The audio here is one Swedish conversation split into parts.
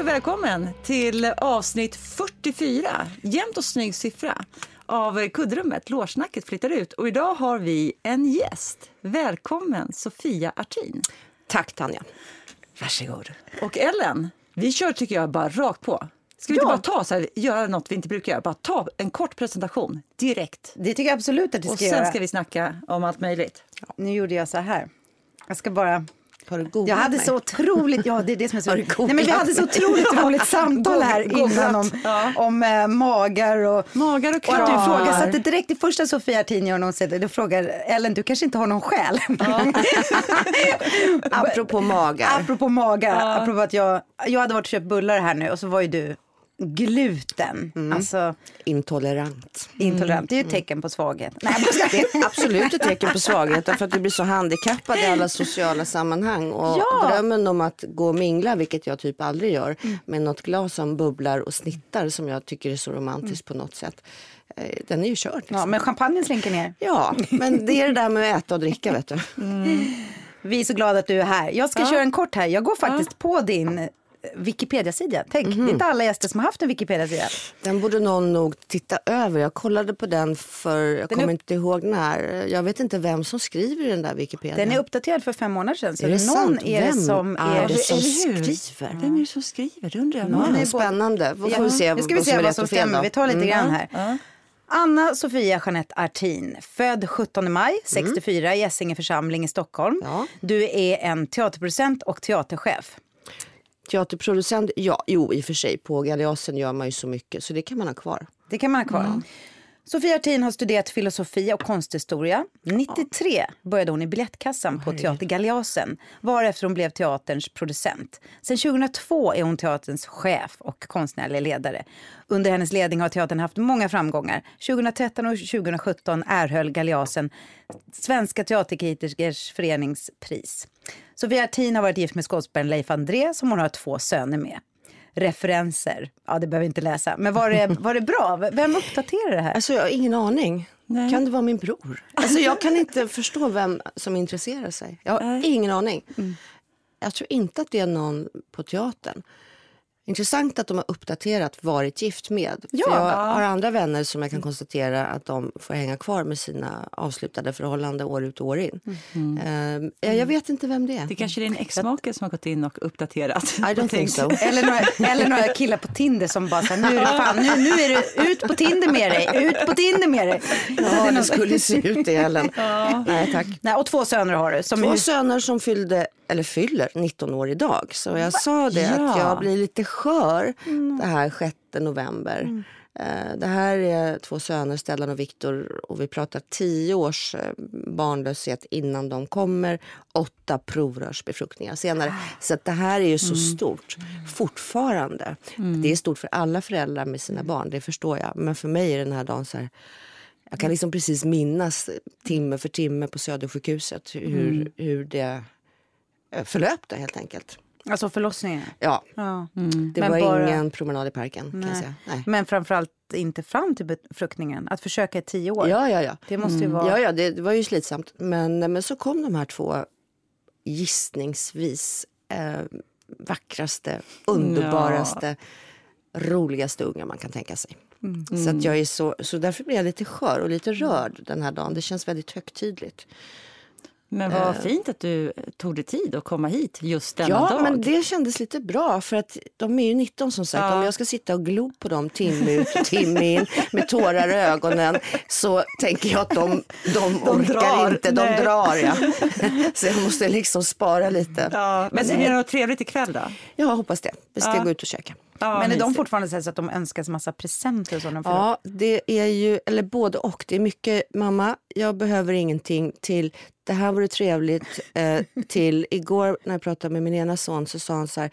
Hej och välkommen till avsnitt 44, jämnt och snygg siffra, av Kuddrummet. Lårsnacket flyttar ut och idag har vi en gäst. Välkommen Sofia Artin. Tack Tanja. Varsågod. Och Ellen, vi kör tycker jag bara rakt på. Ska vi Ja. inte bara ta så här, göra något vi inte brukar göra? Bara ta en kort presentation direkt. Det tycker jag absolut att Och ska sen göra. ska vi snacka om allt möjligt. Nu gjorde jag så här. Jag ska bara... Har du googlat Jag hade mig? så otroligt... Ja, det är det som är så... Du Nej, men vi hade så otroligt roligt samtal här innan om, Ja. om eh, magar och... Magar och att du kravar. ifrågasatte direkt det första Sofia Artin hon säger. Då frågar Ellen, du kanske inte har någon själ? Apropå magar. apropå magar, apropå att jag, jag hade varit och köpt bullar här nu och så var ju du gluten. Mm. Alltså Intolerant. intolerant. Det är ju ett tecken på svaghet. Nej. Det är absolut ett tecken på svaghet därför att vi blir så handikappade i alla sociala sammanhang. Och Ja. drömmen om att gå och mingla, vilket jag typ aldrig gör, med något glas som bubblar och snittar som jag tycker är så romantiskt på något sätt. eh, Den är ju körd. Liksom. Ja, men champagnen slinker ner. Ja, men det är det där med att äta och dricka vet du. Vi är så glada att du är här. Jag ska köra en kort här. Jag går faktiskt på din Wikipedia-sida. Tänk, det är inte alla gäster som har haft en Wikipedia-sida. Den borde någon nog titta över. Jag kollade på den för, jag Den kommer inte ihåg när. Jag vet inte vem som skriver den där Wikipedia. Den är uppdaterad för fem månader sedan. Så Är det någon sant? är det Vem som är är... det som skriver? Vem är det som skriver? Det undrar jag. Ja, är både- spännande. Då får vi se Nu ska vi se vad som stämmer. Vi tar lite Mm. grann här. Ja. Anna Sofia Jeanette Artin, född 17 maj 64 i Essinge församling i Stockholm. Ja. Du är en teaterproducent och teaterchef. Teaterproducent, ja, jo i och för sig. På Galeasen gör man ju så mycket så det kan man ha kvar. Det kan man ha kvar. Sofia Artin har studerat filosofi och konsthistoria. 93 började hon i biljettkassan på Teater Galeasen, varefter hon blev teaterns producent. Sen 2002 är hon teaterns chef och konstnärlig ledare. Under hennes ledning har teatern haft många framgångar. 2013 och 2017 erhöll Galeasen Svenska Teaterkritikers föreningspris. Sofia Artin har varit gift med skådespelaren Leif André som hon har två söner med referenser. Ja, det behöver vi inte läsa. Men var det, var det bra? Vem uppdaterar det här? Alltså jag har ingen aning. Nej. Kan det vara min bror? Alltså jag kan inte förstå vem som intresserar sig. Jag har Nej. ingen aning. Jag tror inte att det är någon på teatern. Intressant att de har uppdaterat varit gift med. Ja. För jag har andra vänner som jag kan konstatera att de får hänga kvar med sina avslutade förhållanden år ut och år in. Ehm, ja, jag vet inte vem det är. Det kanske är din exmake som har gått in och uppdaterat. I don't think so. Eller några, eller några killar på Tinder som bara så här, nu är det fan, nu, nu är det ut på Tinder med dig, ut på Tinder med dig. Ja, det skulle se ut det, Ellen. Nej, tack. Nej, och två söner har du. Som Två är, söner som fyllde, eller fyller 19 år idag. Så jag sa det Ja. att jag blir lite skör det här 6 november. Eh, Det här är två söner, Stellan och Viktor, och vi pratar tio års eh, barnlöshet innan de kommer. Åtta provrörsbefruktningar senare. Så att det här är ju så stort fortfarande. Det är stort för alla föräldrar med sina barn, det förstår jag. Men för mig är den här dagen så här jag kan liksom precis minnas timme för timme på Södersjukhuset hur, hur det eh, förlöpte helt enkelt. alltså förlossningen. Ja, Ja. det Men var bara- ingen promenad i parken kan jag Nej. säga. Nej. Men framförallt inte fram till befruktningen. Att försöka i tio år. Ja, ja, ja. Det måste ju vara... Ja, ja det, det var ju slitsamt. Men, men så kom de här två gissningsvis eh, vackraste, underbaraste, roligaste unga man kan tänka sig. Så, att jag är så, så därför blir jag lite skör och lite rörd den här dagen. Det känns väldigt högtidligt. Men vad fint att du tog dig tid att komma hit just denna Ja, dag. men det kändes lite bra för att de är ju 19 som sagt. Ja. Om jag ska sitta och glo på dem timme ut och timme in med tårar i ögonen så tänker jag att de, de, orkar drar. inte, de Nej. drar. Ja. Så jag måste liksom spara lite. Ja, men det blir något trevligt ikväll då? Jag hoppas det. Vi ska Ja. gå ut och käka. Ja, Men är de mysigt. fortfarande så att de önskar sig massa presenter och så? de? Ja, det är ju, eller både och. Det är mycket, mamma, jag behöver ingenting till, det här vore trevligt, eh, till igår när jag pratade med min ena son så sa han så här,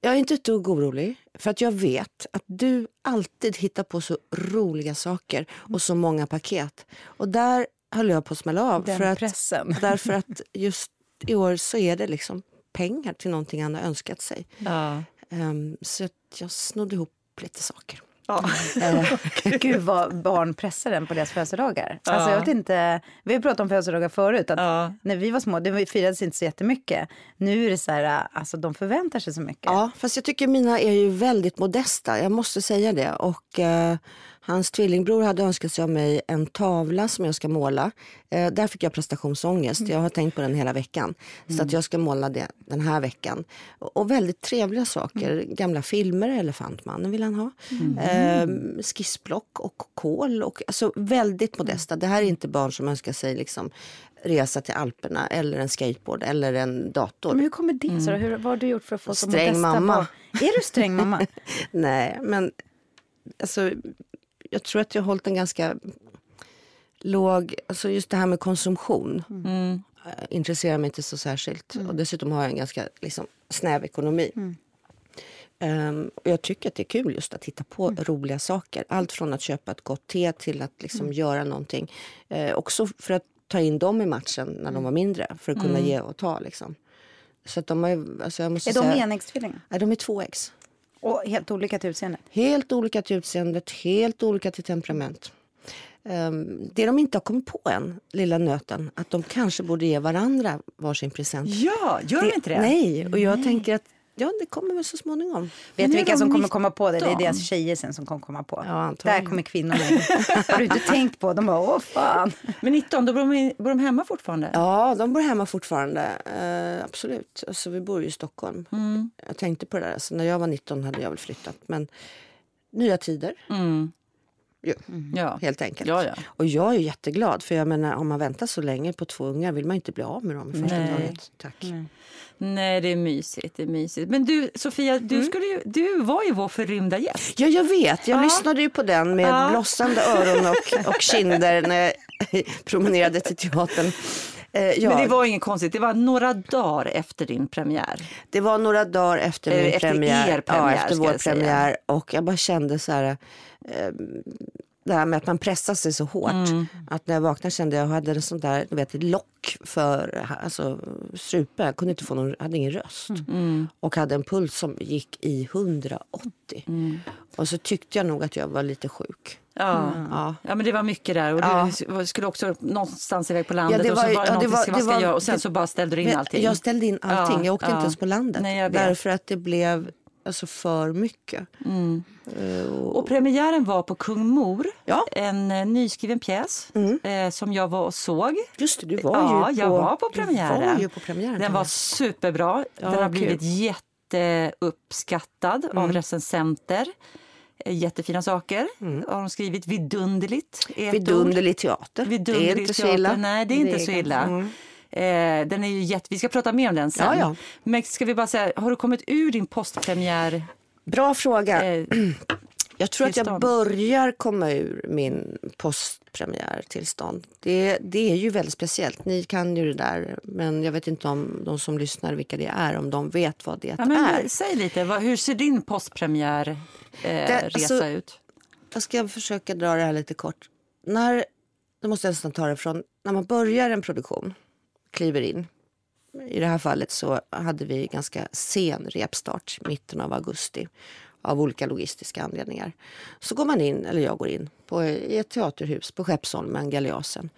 jag är inte ett dugg orolig för att jag vet att du alltid hittar på så roliga saker och så många paket. Och där höll jag på att smälla av. Den för att, pressen. Därför att just i år så är det liksom pengar till någonting han har önskat sig. Ja. Ehm, så att jag snodde ihop lite saker. Ja. Gud vad barn pressar en på deras födelsedagar. Alltså jag vet inte, vi har pratat om födelsedagar förut. Att Ja. När vi var små, det firades inte så jättemycket. Nu är det så här, alltså de förväntar sig så mycket. Ja, fast jag tycker mina är ju väldigt modesta. Jag måste säga det. Och eh, hans tvillingbror hade önskat sig av mig en tavla som jag ska måla. Eh, där fick jag prestationsångest. Jag har tänkt på den hela veckan. Så att jag ska måla det den här veckan. Och, och väldigt trevliga saker. Gamla filmer, Elefantmannen vill han ha. Eh, skissblock och kol. Och, alltså väldigt modesta. Det här är inte barn som önskar sig liksom, resa till Alperna eller en skateboard eller en dator. Men hur kommer det sig? Hur, vad har du gjort för att få så Sträng modesta mamma. barn? Är du sträng mamma? Nej, men alltså, jag tror att jag har hållit en ganska låg... Alltså just det här med konsumtion Mm. eh, intresserar mig inte så särskilt. Och dessutom har jag en ganska liksom, snäv ekonomi. Ehm, och jag tycker att det är kul just att hitta på roliga saker. Allt från att köpa ett gott te till att liksom göra någonting. Eh, också för att ta in dem i matchen när de var mindre. För att kunna ge och ta. Liksom. Så att de har, alltså jag måste Är de säga, enäggstvillingar? Nej, de är tvåäggs. Och helt olika till utseende? Helt olika till utseendet, helt olika till temperament. Um, det de inte har kommit på än, lilla nöten, att de kanske borde ge varandra varsin present. Ja, gör de inte det? Nej, och jag tänker att ja, det kommer väl så småningom. Vet du vilka som kommer 19? komma på det? Det är deras tjejer sen som kommer komma på. Ja, antagligen. Där kommer kvinnor in. Har du inte tänkt på? De bara, åh fan. Men 19, då bor de, bor de hemma fortfarande? Ja, de bor hemma fortfarande. Eh, absolut. Alltså, vi bor ju i Stockholm. Mm. Jag tänkte på det där. Alltså, när jag var 19 hade jag väl flyttat. Men nya tider, Mm. Ju, Ja. helt enkelt. Ja, ja. Och jag är ju jätteglad. För jag menar, om man väntar så länge på två ungar vill man inte bli av med dem i första Nej. taget. Tack. Nej, det är mysigt. Det är mysigt. Men du, Sofia, du, Mm. skulle ju, du var ju vår förrymda gäst. Ja, jag vet. Jag Ja. lyssnade ju på den med Ja. blossande öron och, och kinder när jag promenerade till teatern. Eh, ja, Men det var inget konstigt. Det var några dagar efter din premiär. det var några dagar efter Eh, min efter premiär. er premiär, ja, efter vår säga. premiär. Och jag bara kände så här... Eh, det här med att man pressar sig så hårt. Mm. Att när jag vaknade kände jag att jag hade en sån där, du vet, lock för alltså, strupen. Jag kunde inte få någon, hade ingen röst. Mm. Och hade en puls som gick i 180. Mm. Och så tyckte jag nog att jag var lite sjuk. Ja. Ja. ja, men det var mycket där. Och Ja. du skulle också någonstans iväg på landet Ja, det och så var- var det ja, det var- ska var- göra och sen det- så bara ställde du in allting. Jag ställde in allting. Ja, jag åkte inte ens på landet. Nej, jag därför att det blev alltså, för mycket. Eh, och, Och premiären var på Kung Mor, Ja. en eh, nyskriven pjäs eh, som jag var och såg. just det, du var ja, ju på, jag var på premiären. var på premiären. Den var superbra. Den har kul. blivit jätteuppskattad Mm. av recensenter. Eh, Jättefina saker har de skrivit. Vidunderligt är. Vidunderlig teater. Vidunderlig det är inte så illa. Nej, det är inte så illa. Eh, den är ju jätte... Vi ska prata mer om den sen. Ja, ja. Men ska vi bara säga, har du kommit ur din postpremiär? Bra fråga. Eh, jag tror att jag tillstånd. börjar komma ur min postpremiärtillstånd. Det, det är ju väldigt speciellt. Ni kan ju det där. Men jag vet inte om de som lyssnar vilka det är. Om de vet vad det ja, men, är. Säg lite, vad, hur ser din postpremiärresa eh, alltså- ut? Jag ska försöka dra det här lite kort. När, då måste jag nästan ta det från när man börjar en produktion, kliver in. I det här fallet så hade vi ganska sen repstart, mitten av augusti av olika logistiska anledningar. Så går man in, eller jag går in, på, i ett teaterhus på Skeppsholmen, Galeasen.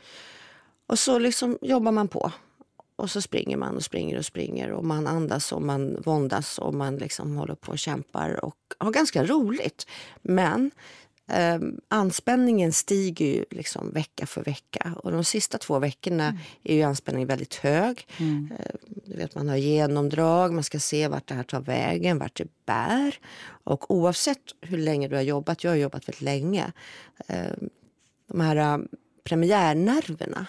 Och så liksom jobbar man på. Och så springer man och springer och springer och man andas och man våndas och man liksom håller på och kämpar och har ganska roligt. Men eh, anspänningen stiger ju liksom vecka för vecka och de sista två veckorna är ju anspänningen väldigt hög. Eh, du vet, man har genomdrag, man ska se vart det här tar vägen, vart det bär. Och oavsett hur länge du har jobbat, jag har jobbat väldigt länge, eh, de här eh, premiärnerverna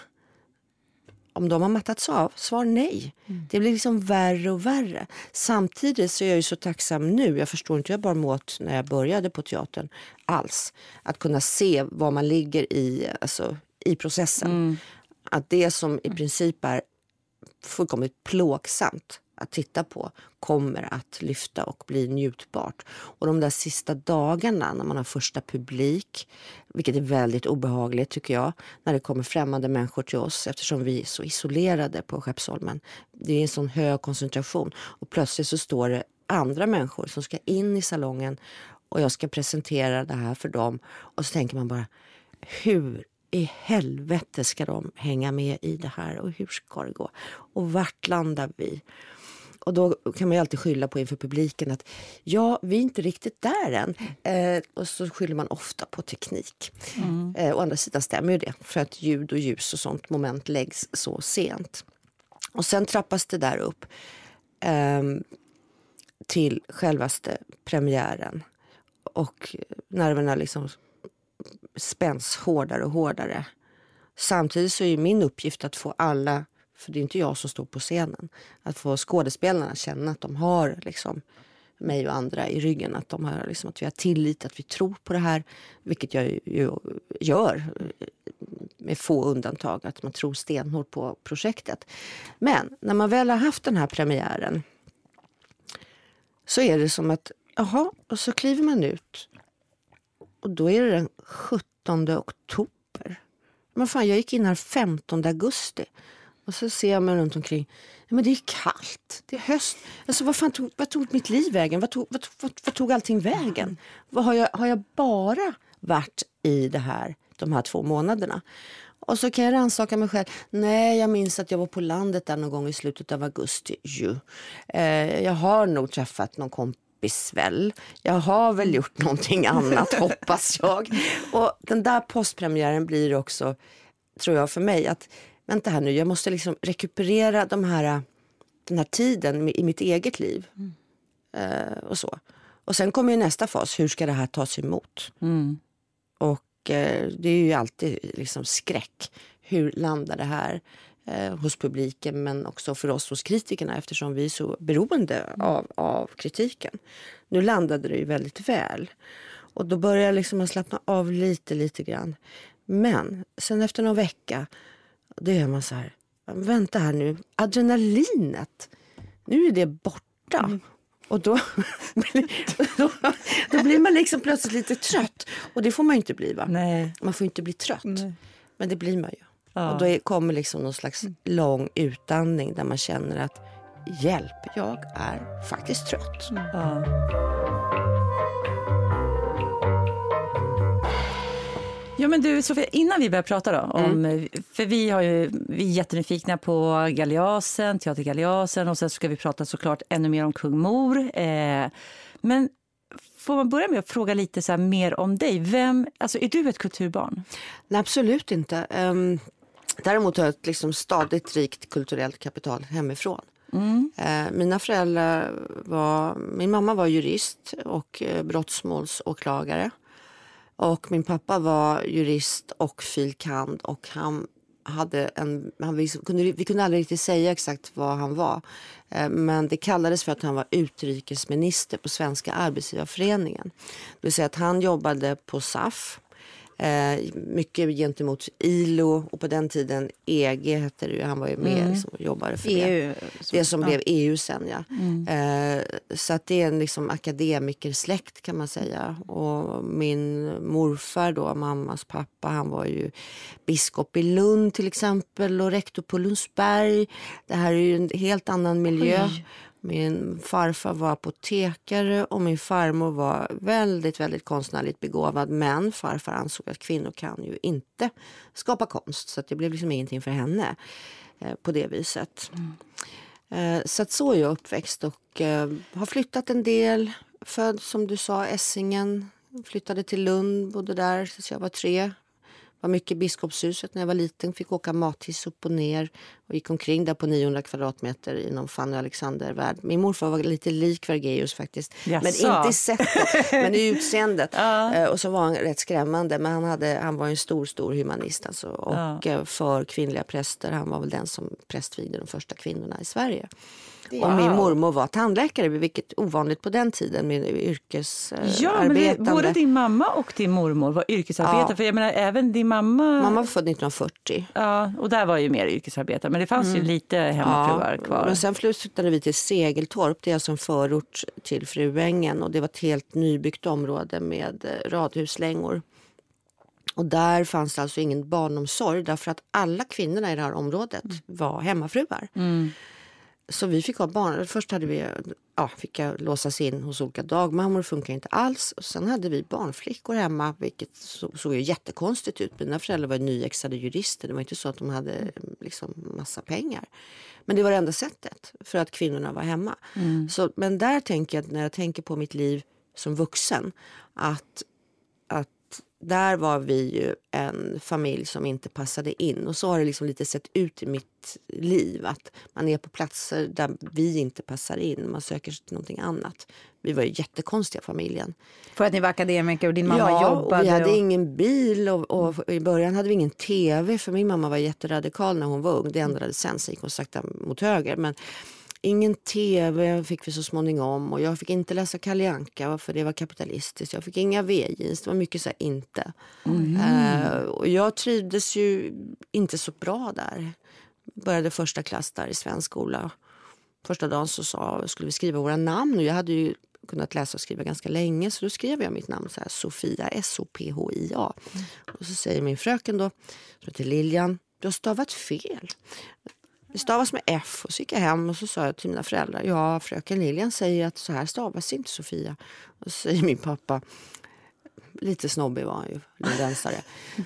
om de har mattats av? Svar nej. Det blir liksom värre och värre. Samtidigt så är jag ju så tacksam nu. Jag förstår inte hur jag bar mig åt när jag började på teatern alls. Att kunna se var man ligger i, alltså, i processen. Att det som i princip är fullkomligt plågsamt att titta på kommer att lyfta och bli njutbart. Och de där sista dagarna när man har första publik, vilket är väldigt obehagligt tycker jag, när det kommer främmande människor till oss eftersom vi är så isolerade på Skeppsholmen. Det är en sån hög koncentration och plötsligt så står det andra människor som ska in i salongen och jag ska presentera det här för dem. Och så tänker man bara, hur i helvete ska de hänga med i det här och hur ska det gå? Och vart landar vi? Och då kan man ju alltid skylla på inför publiken att ja, vi är inte riktigt där än. Eh, och så skyller man ofta på teknik. Mm. Eh, å andra sidan stämmer ju det, för att ljud och ljus och sånt moment läggs så sent. Och sen trappas det där upp eh, till självaste premiären. Och nerverna liksom spänns hårdare och hårdare. Samtidigt så är min uppgift att få alla, för det är inte jag som står på scenen, att få skådespelarna att känna att de har liksom mig och andra i ryggen. Att, de har, liksom, att vi har tillit, att vi tror på det här. Vilket jag ju gör med få undantag. Att man tror stenhårt på projektet. Men när man väl har haft den här premiären så är det som att, jaha, och så kliver man ut och då är det den 17 oktober. Men fan, jag gick in här 15 augusti. Och så ser jag mig runt omkring. Men det är kallt, det är höst. Alltså, vad, fan tog, vad tog mitt liv vägen? Vad tog, vad, vad, vad tog allting vägen? Vad har, jag, har jag bara varit i det här de här två månaderna? Och så kan jag rannsaka mig själv. Nej, jag minns att jag var på landet där någon gång i slutet av augusti. Ju. Eh, jag har nog träffat någon kompis väl. Jag har väl gjort någonting annat hoppas jag. Och den där postpremiären blir också, tror jag för mig, att vänta här nu, jag måste liksom rekuperera de här, den här tiden i mitt eget liv. Mm. Eh, och så. Och sen kommer ju nästa fas, hur ska det här tas emot? Mm. Och eh, det är ju alltid liksom skräck. Hur landar det här? eh, hos publiken men också för oss hos kritikerna eftersom vi är så beroende av, av kritiken. Nu landade det ju väldigt väl och då började jag liksom slappna av lite, lite grann. Men sen efter någon vecka, då är man så här, vänta här nu, adrenalinet, nu är det borta. Mm. Och då, då, då, blir man liksom plötsligt lite trött. Och det får man ju inte bli. va? Nej. Man får inte bli trött. Nej. Men det blir man ju. Ja. Och då kommer liksom någon slags lång utandning där man känner att hjälp, jag är faktiskt trött. Ja. Ja, men du, Sofia, innan vi börjar prata då, om, mm. för vi, har ju, vi är jättenyfikna på Galeasen, Teater Galeasen och sen ska vi prata såklart ännu mer om Kung Mor. Eh, men får man börja med att fråga lite så mer om dig? Vem, alltså, är du ett kulturbarn? Nej, absolut inte. Um, Däremot har jag ett liksom stadigt rikt kulturellt kapital hemifrån. Mm. Eh, mina föräldrar var, min mamma var jurist och eh, brottsmålsåklagare. Och min pappa var jurist och filkand och han hade en, han, vi, kunde, vi kunde aldrig riktigt säga exakt vad han var. Eh, men det kallades för att han var utrikesminister på Svenska arbetsgivarföreningen. Det vill säga att han jobbade på SAF Eh, mycket gentemot ILO och på den tiden EG hette det ju. Han var ju med mm. liksom, och jobbade för EU, det. Det som ja. blev EU sen ja. Mm. Eh, så att det är en liksom, akademikersläkt kan man säga. Och min morfar då, mammas pappa, han var ju biskop i Lund till exempel och rektor på Lundsberg. Det här är ju en helt annan miljö. Oj. Min farfar var apotekare och min farmor var väldigt, väldigt konstnärligt begåvad. Men farfar ansåg att kvinnor kan ju inte skapa konst. Så det blev liksom ingenting för henne eh, på det viset. Mm. Eh, så att så är jag uppväxt och eh, har flyttat en del. Född som du sa, Essingen. Flyttade till Lund, bodde där tills jag var tre var mycket i Biskopshuset när jag var liten. Fick åka mathiss upp och ner och gick omkring där på 900 kvadratmeter i någon Fanny Alexander-värld. Min morfar var lite lik Vergeus faktiskt. Jaså. Men inte i sättet, men i utseendet. Eh, och så var han rätt skrämmande. Men han, hade, han var en stor, stor humanist alltså. Och. Eh, för kvinnliga präster. Han var väl den som prästvigde de första kvinnorna i Sverige. Wow. Och min mormor var tandläkare, vilket ovanligt på den tiden med yrkesarbetande. Ja, men det, både din mamma och din mormor var yrkesarbetare. Ja. För jag menar, även din mamma... Mamma var född 1940. Ja, och där var ju mer yrkesarbetare. Men det fanns mm. ju lite hemmafruar ja, kvar. Men sen flyttade vi till Segeltorp, det är alltså en förort till Fruängen. Och det var ett helt nybyggt område med eh, radhuslängor. Och där fanns det alltså ingen barnomsorg därför att alla kvinnorna i det här området mm. var hemmafruar. Mm. Så vi fick ha barn. Först hade vi, ja, fick jag låsas in hos olika dagmammor. Det funkar inte alls. Och sen hade vi barnflickor hemma, vilket såg, såg ju jättekonstigt ut. Mina föräldrar var nyexade jurister. Det var inte så att de hade liksom, massa pengar. Men det var det enda sättet för att kvinnorna var hemma. Så, men där tänker jag, när jag tänker på mitt liv som vuxen, att där var vi ju en familj som inte passade in. Och så har det liksom lite sett ut i mitt liv. Att man är på platser där vi inte passar in. Man söker sig till någonting annat. Vi var ju jättekonstiga familjen. För att ni var akademiker och din mamma ja, jobbade? och vi hade och... ingen bil och, och i början hade vi ingen tv. För min mamma var jätteradikal när hon var ung. Det ändrades sen, så gick hon sakta mot höger. Men ingen tv fick vi så småningom. Och jag fick inte läsa Kalle Anka för det var kapitalistiskt. Jag fick inga V-jeans. Det var mycket så här inte. Eh, och jag trivdes ju inte så bra där. Började första klass där i svensk skola. Första dagen så sa, skulle vi skriva våra namn och jag hade ju kunnat läsa och skriva ganska länge så då skrev jag mitt namn så här, Sofia, S-O-P-H-I-A. Och så säger min fröken då, som heter Lilian, du har stavat fel. Det stavas med F och så gick jag hem och så sa jag till mina föräldrar, ja fröken Lilian säger att så här stavas inte Sofia. Och så säger min pappa, lite snobbig var han ju, lundensare.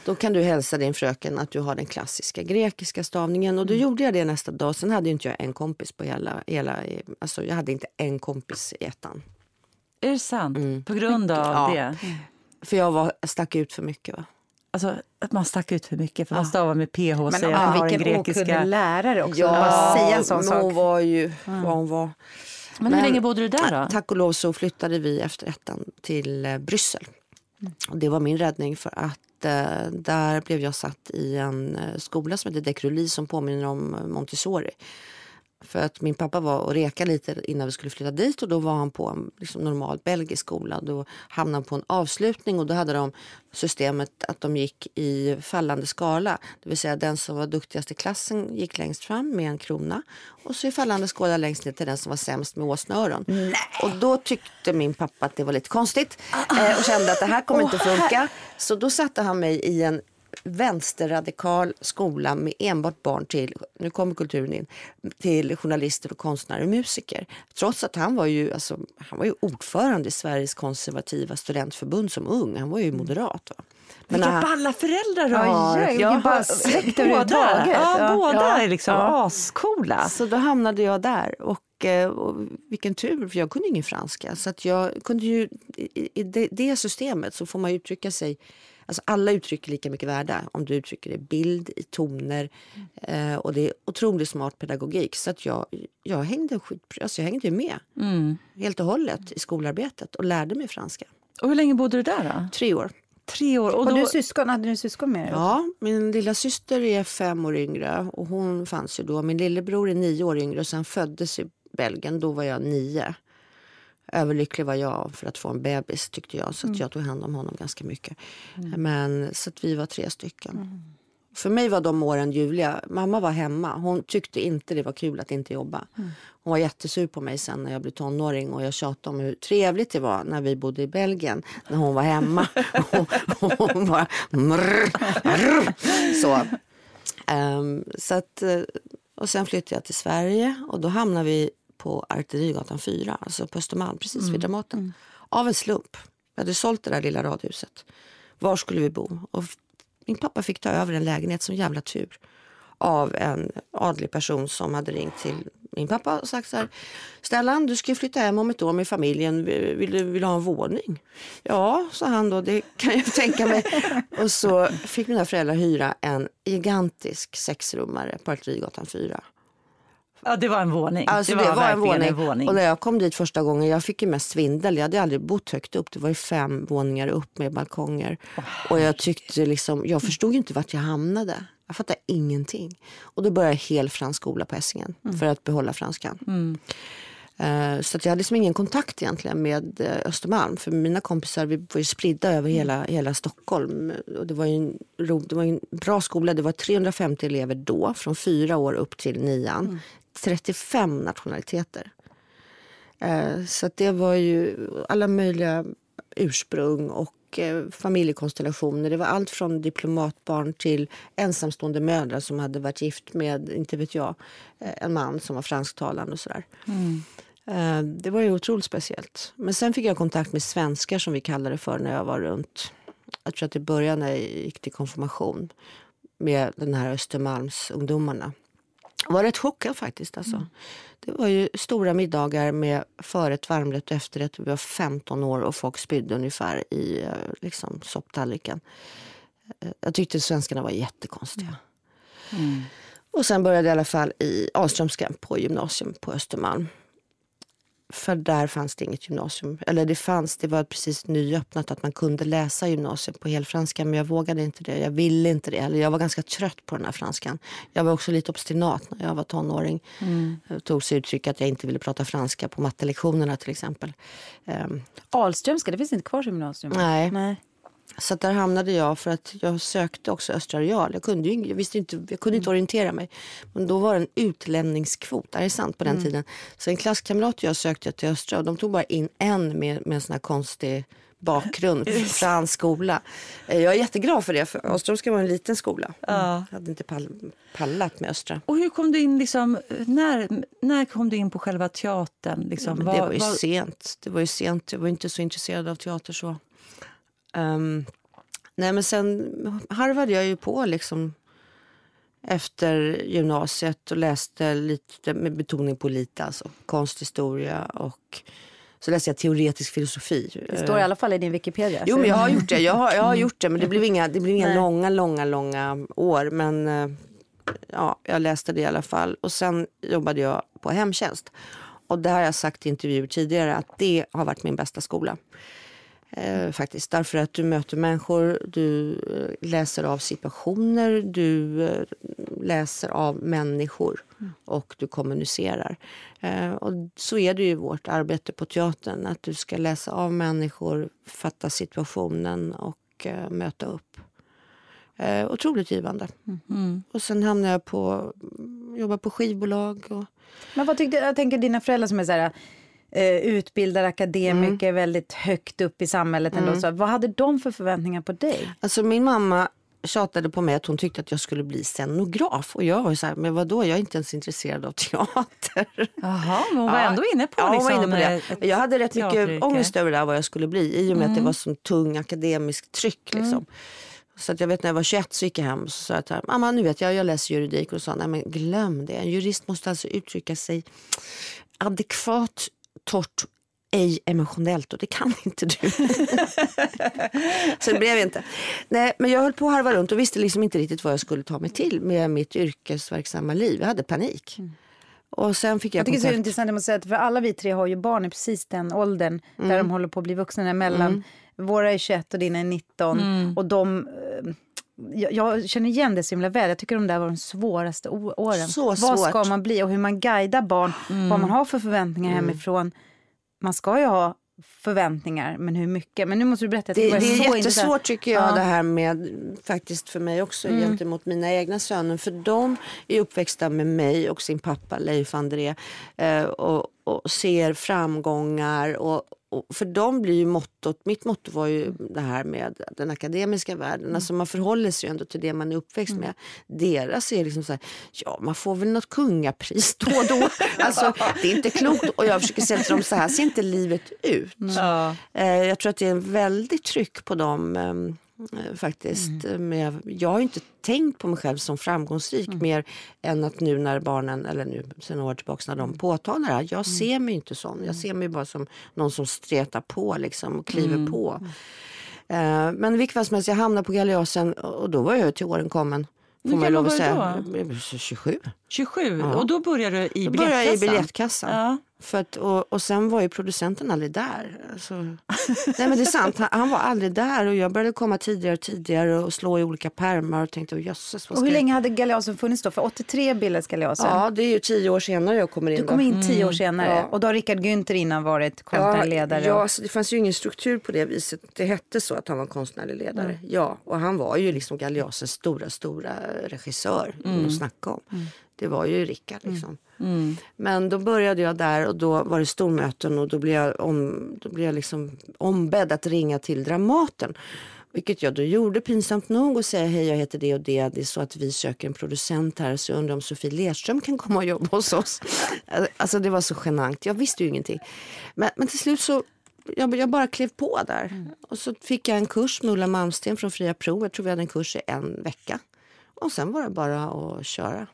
Då kan du hälsa din fröken att du har den klassiska grekiska stavningen. Och då gjorde jag det nästa dag. Sen hade inte jag en kompis på hela, hela alltså jag hade inte en kompis i ettan. Är det sant? På grund av Ja. det? För jag var, stack ut för mycket. Va? Alltså, att man stack ut för mycket för man stavar med PH och Men säger att man har vilken grekiska. okunnig lärare också. Bara säga en sån men sak. var ju vad hon var. Men hur Men- länge bodde du där då? Tack och lov så flyttade vi efter ettan till eh, Bryssel. Och det var min räddning för att eh, där blev jag satt i en eh, skola som heter Dekroli som påminner om Montessori. För att min pappa var och reka lite innan vi skulle flytta dit och då var han på en liksom, normal belgisk skola. Då hamnade han på en avslutning och då hade de systemet att de gick i fallande skala. Det vill säga den som var duktigast i klassen gick längst fram med en krona och så i fallande skala längst ner till den som var sämst med åsneöron. Och då tyckte min pappa att det var lite konstigt eh, och kände att det här kommer inte funka. Så då satte han mig i en vänsterradikal skola med enbart barn till, nu kommer kulturen in, till journalister och konstnärer och musiker. Trots att han var ju, alltså, han var ju ordförande i Sveriges konservativa studentförbund som ung. Han var ju moderat. Va? Men Vilka han- balla föräldrar du Ja, har! ja, har- släkt båda, ja, Ja. båda Ja. är liksom Ja. ascoola. Så då hamnade jag där. Och, eh, och vilken tur, för jag kunde ingen franska. Så att jag kunde ju, i, i det, det systemet så får man uttrycka sig... Alltså alla uttryck är lika mycket värda om du uttrycker det i bild, i toner. Eh, och det är otroligt smart pedagogik. Så att jag, jag, hängde, skit, alltså jag hängde med helt och hållet i skolarbetet och lärde mig franska. Och hur länge bodde du där då? Tre år. Tre år. Och Och då, du syskon, hade du syskon med dig? Ja, min lilla syster är fem år yngre och hon fanns ju då. Min lillebror är nio år yngre och sen föddes i Belgien. Då var jag nio. Överlycklig var jag för att få en bebis tyckte jag. Så att jag tog hand om honom ganska mycket. Men så att vi var tre stycken. För mig var de åren ljuvliga. Mamma var hemma. Hon tyckte inte det var kul att inte jobba. Hon var jättesur på mig sen när jag blev tonåring och jag tjatade om hur trevligt det var när vi bodde i Belgien när hon var hemma. och, och hon bara mrr, mrr. Så. Ehm, så att, eh, och sen flyttade jag till Sverige och då hamnade vi på Artillerigatan 4, alltså på Östermalm, precis vid Dramaten. Av en slump. Vi hade sålt det där lilla radhuset. Var skulle vi bo? Och min pappa fick ta över en lägenhet som jävla tur av en adlig person som hade ringt till min pappa och sagt så här. Stellan, du ska flytta hem om ett år med familjen. Vill du, vill du ha en våning? Ja, sa han då. Det kan jag tänka mig. och så fick mina föräldrar hyra en gigantisk sexrummare på Artillerigatan 4. Ja, det var en våning. Alltså det var, en, verkligen våning. Och när jag kom dit första gången, jag fick ju mest svindel. Jag hade aldrig bott högt upp. Det var ju fem våningar upp med balkonger. och jag tyckte liksom, jag förstod ju inte vart jag hamnade. Jag fattade ingenting. Och då började jag hel fransk skola på Essingen för att behålla franskan. Eh, Så att jag hade liksom ingen kontakt egentligen med eh, Östermalm. För mina kompisar vi var ju spridda över hela, hela Stockholm. Och det, var en, ro- det var en bra skola. Det var 350 elever då, från fyra år upp till nian. 35 nationaliteter. Eh, Så det var ju alla möjliga ursprung och eh, familjekonstellationer. Det var allt från diplomatbarn till ensamstående mödrar som hade varit gift med, inte vet jag, eh, en man som var fransktalande och sådär. Eh, Det var ju otroligt speciellt. Men sen fick jag kontakt med svenskar som vi kallade det för när jag var runt, jag tror att det började när jag gick till konfirmation med den här Östermalmsungdomarna. Jag var rätt chockad faktiskt. Alltså. Det var ju stora middagar med förrätt, varmrätt och efterrätt. Vi var 15 år och folk spydde ungefär i eh, liksom, sopptallriken. Eh, Jag tyckte svenskarna var jättekonstiga. Och sen började jag i alla fall i Ahlströmska på gymnasium på Östermalm. För där fanns det inget gymnasium. Eller det fanns, det var precis nyöppnat att man kunde läsa gymnasium på helfranska. Men jag vågade inte det, jag ville inte det. Eller jag var ganska trött på den här franskan. Jag var också lite obstinat när jag var tonåring. Det tog sig uttryck att jag inte ville prata franska på mattelektionerna till exempel. Ehm, Alströmska, det finns inte kvar som gymnasium. Nej. Nej. Så där hamnade jag för att jag sökte också Östra Real. Jag kunde, ju, jag visste inte, jag kunde inte orientera mig. Men då var det en utlämningskvot, det är sant på den tiden. Så en klasskamrat och jag sökte till Östra och de tog bara in en med, med en sån här konstig bakgrund, fransk skola. Eh, Jag är jätteglad för det, för Östra var en liten skola. Jag hade inte pall, pallat med Östra. Och hur kom du in, liksom, när, när kom du in på själva teatern? Liksom? Men det var ju vad- sent. Det var ju sent. Jag var inte så intresserad av teater så. Ehm, nej men sen harvade jag ju på liksom efter gymnasiet och läste lite med betoning på lite, alltså konsthistoria och så läste jag teoretisk filosofi. Det står i alla fall i din Wikipedia. Jo men jag har gjort det, jag har, jag har gjort det men det blev inga, det blev inga Nej. långa, långa, långa år. Men eh, ja, jag läste det i alla fall. Och sen jobbade jag på hemtjänst. Och det har jag sagt i intervjuer tidigare att det har varit min bästa skola. Eh, faktiskt. Därför att du möter människor, du eh, läser av situationer, du eh, läser av människor och du kommunicerar. Eh, och så är det ju vårt arbete på teatern, att du ska läsa av människor, fatta situationen och eh, möta upp. Eh, otroligt givande. Och sen hamnade jag på, jobba på skivbolag. Och, Men vad tyckte, jag tänker dina föräldrar som är så här, eh, utbildade akademiker, Mm. väldigt högt upp i samhället ändå. Så, vad hade de för förväntningar på dig? Alltså min mamma tjatade på mig att hon tyckte att jag skulle bli scenograf. Och jag var ju så här, men vadå, jag är inte ens intresserad av teater. Jaha, men hon var ändå inne på, ja, liksom, inne på det. eh, Jag hade rätt mycket ångest över det här, vad jag skulle bli. I och med att det var sån tung akademisk tryck. Liksom. Så att jag vet när jag var 21 så gick jag hem och så sa henne, mamma nu vet jag, jag läser juridik. Och sa nej men glöm det. En jurist måste alltså uttrycka sig adekvat, torrt, ej emotionellt och det kan inte du. så det blev inte. Nej, men jag höll på att harva runt och visste liksom inte riktigt vad jag skulle ta mig till med mitt yrkesverksamma liv. Jag hade panik. Och sen fick jag, Jag tycker det är intressant, jag måste säga, att för alla vi tre har ju barn i precis den åldern där de håller på att bli vuxna emellan. Våra är 21 och dina är 19. Och de, eh, jag, jag känner igen det så himla väl. Jag tycker de där var de svåraste åren. Så Vad svårt. ska man bli och hur man guidar barn, vad man har för förväntningar hemifrån. Man ska ju ha förväntningar, men hur mycket? Men nu måste du berätta. Det, det är så jättesvårt tycker jag Ja. det här med, faktiskt för mig också gentemot mina egna söner. För de är uppväxta med mig och sin pappa Leif André eh, och, och ser framgångar. Och för dem blir ju mottot, mitt motto var ju det här med den akademiska världen. Alltså man förhåller sig ju ändå till det man är uppväxt med. Deras är liksom så här, ja man får väl något kungapris då och då. alltså det är inte klokt. Och jag försöker säga till dem, så här ser inte livet ut. Ja. Eh, Jag tror att det är en väldigt tryck på dem eh, faktiskt. Med, jag har inte tänkt på mig själv som framgångsrik mer än att nu när barnen, eller nu sen några år tillbaka när de påtalar det här. Jag ser mig inte sån. Jag ser mig bara som någon som stretar på liksom och kliver på. Eh, Men i vilket fall som helst, jag hamnade på Galeasen och då var jag till åren kommen. Får man lov att säga. Var 27. 27, och då började du i Då började jag i biljettkassan. biljettkassan. Ja. För att, och, och sen var ju producenten aldrig där. Alltså, nej men det är sant, han, han var aldrig där och jag började komma tidigare och tidigare och slå i olika pärmar och tänkte, oh, jösses Och hur jag-" länge hade Galeasen funnits då? För 83 bildades Galeasen. Ja, det är ju tio år senare jag kommer in. Du då. kom in tio år senare Ja. och då har Rickard Günther innan varit konstnärlig ledare. Ja, och- alltså, det fanns ju ingen struktur på det viset. Det hette så att han var konstnärlig ledare. Ja, och han var ju liksom Galeasens stora, stora regissör. Mm. Att snacka om. det var ju Rickard. Liksom. Mm. Men då började jag där och då var det stormöten och då blev jag, om, då blev jag liksom ombedd att ringa till Dramaten. Vilket jag då gjorde pinsamt nog och säga hej jag heter det och det. Det är så att vi söker en producent här så jag undrar om Sofie Lerström kan komma och jobba hos oss. Alltså det var så genant. Jag visste ju ingenting. Men, men till slut så jag, jag bara klev på där. Mm. Och så fick jag en kurs med Ulla Malmsten från Fria Pro. Jag tror vi hade en kurs i en vecka. Och sen var det bara att köra.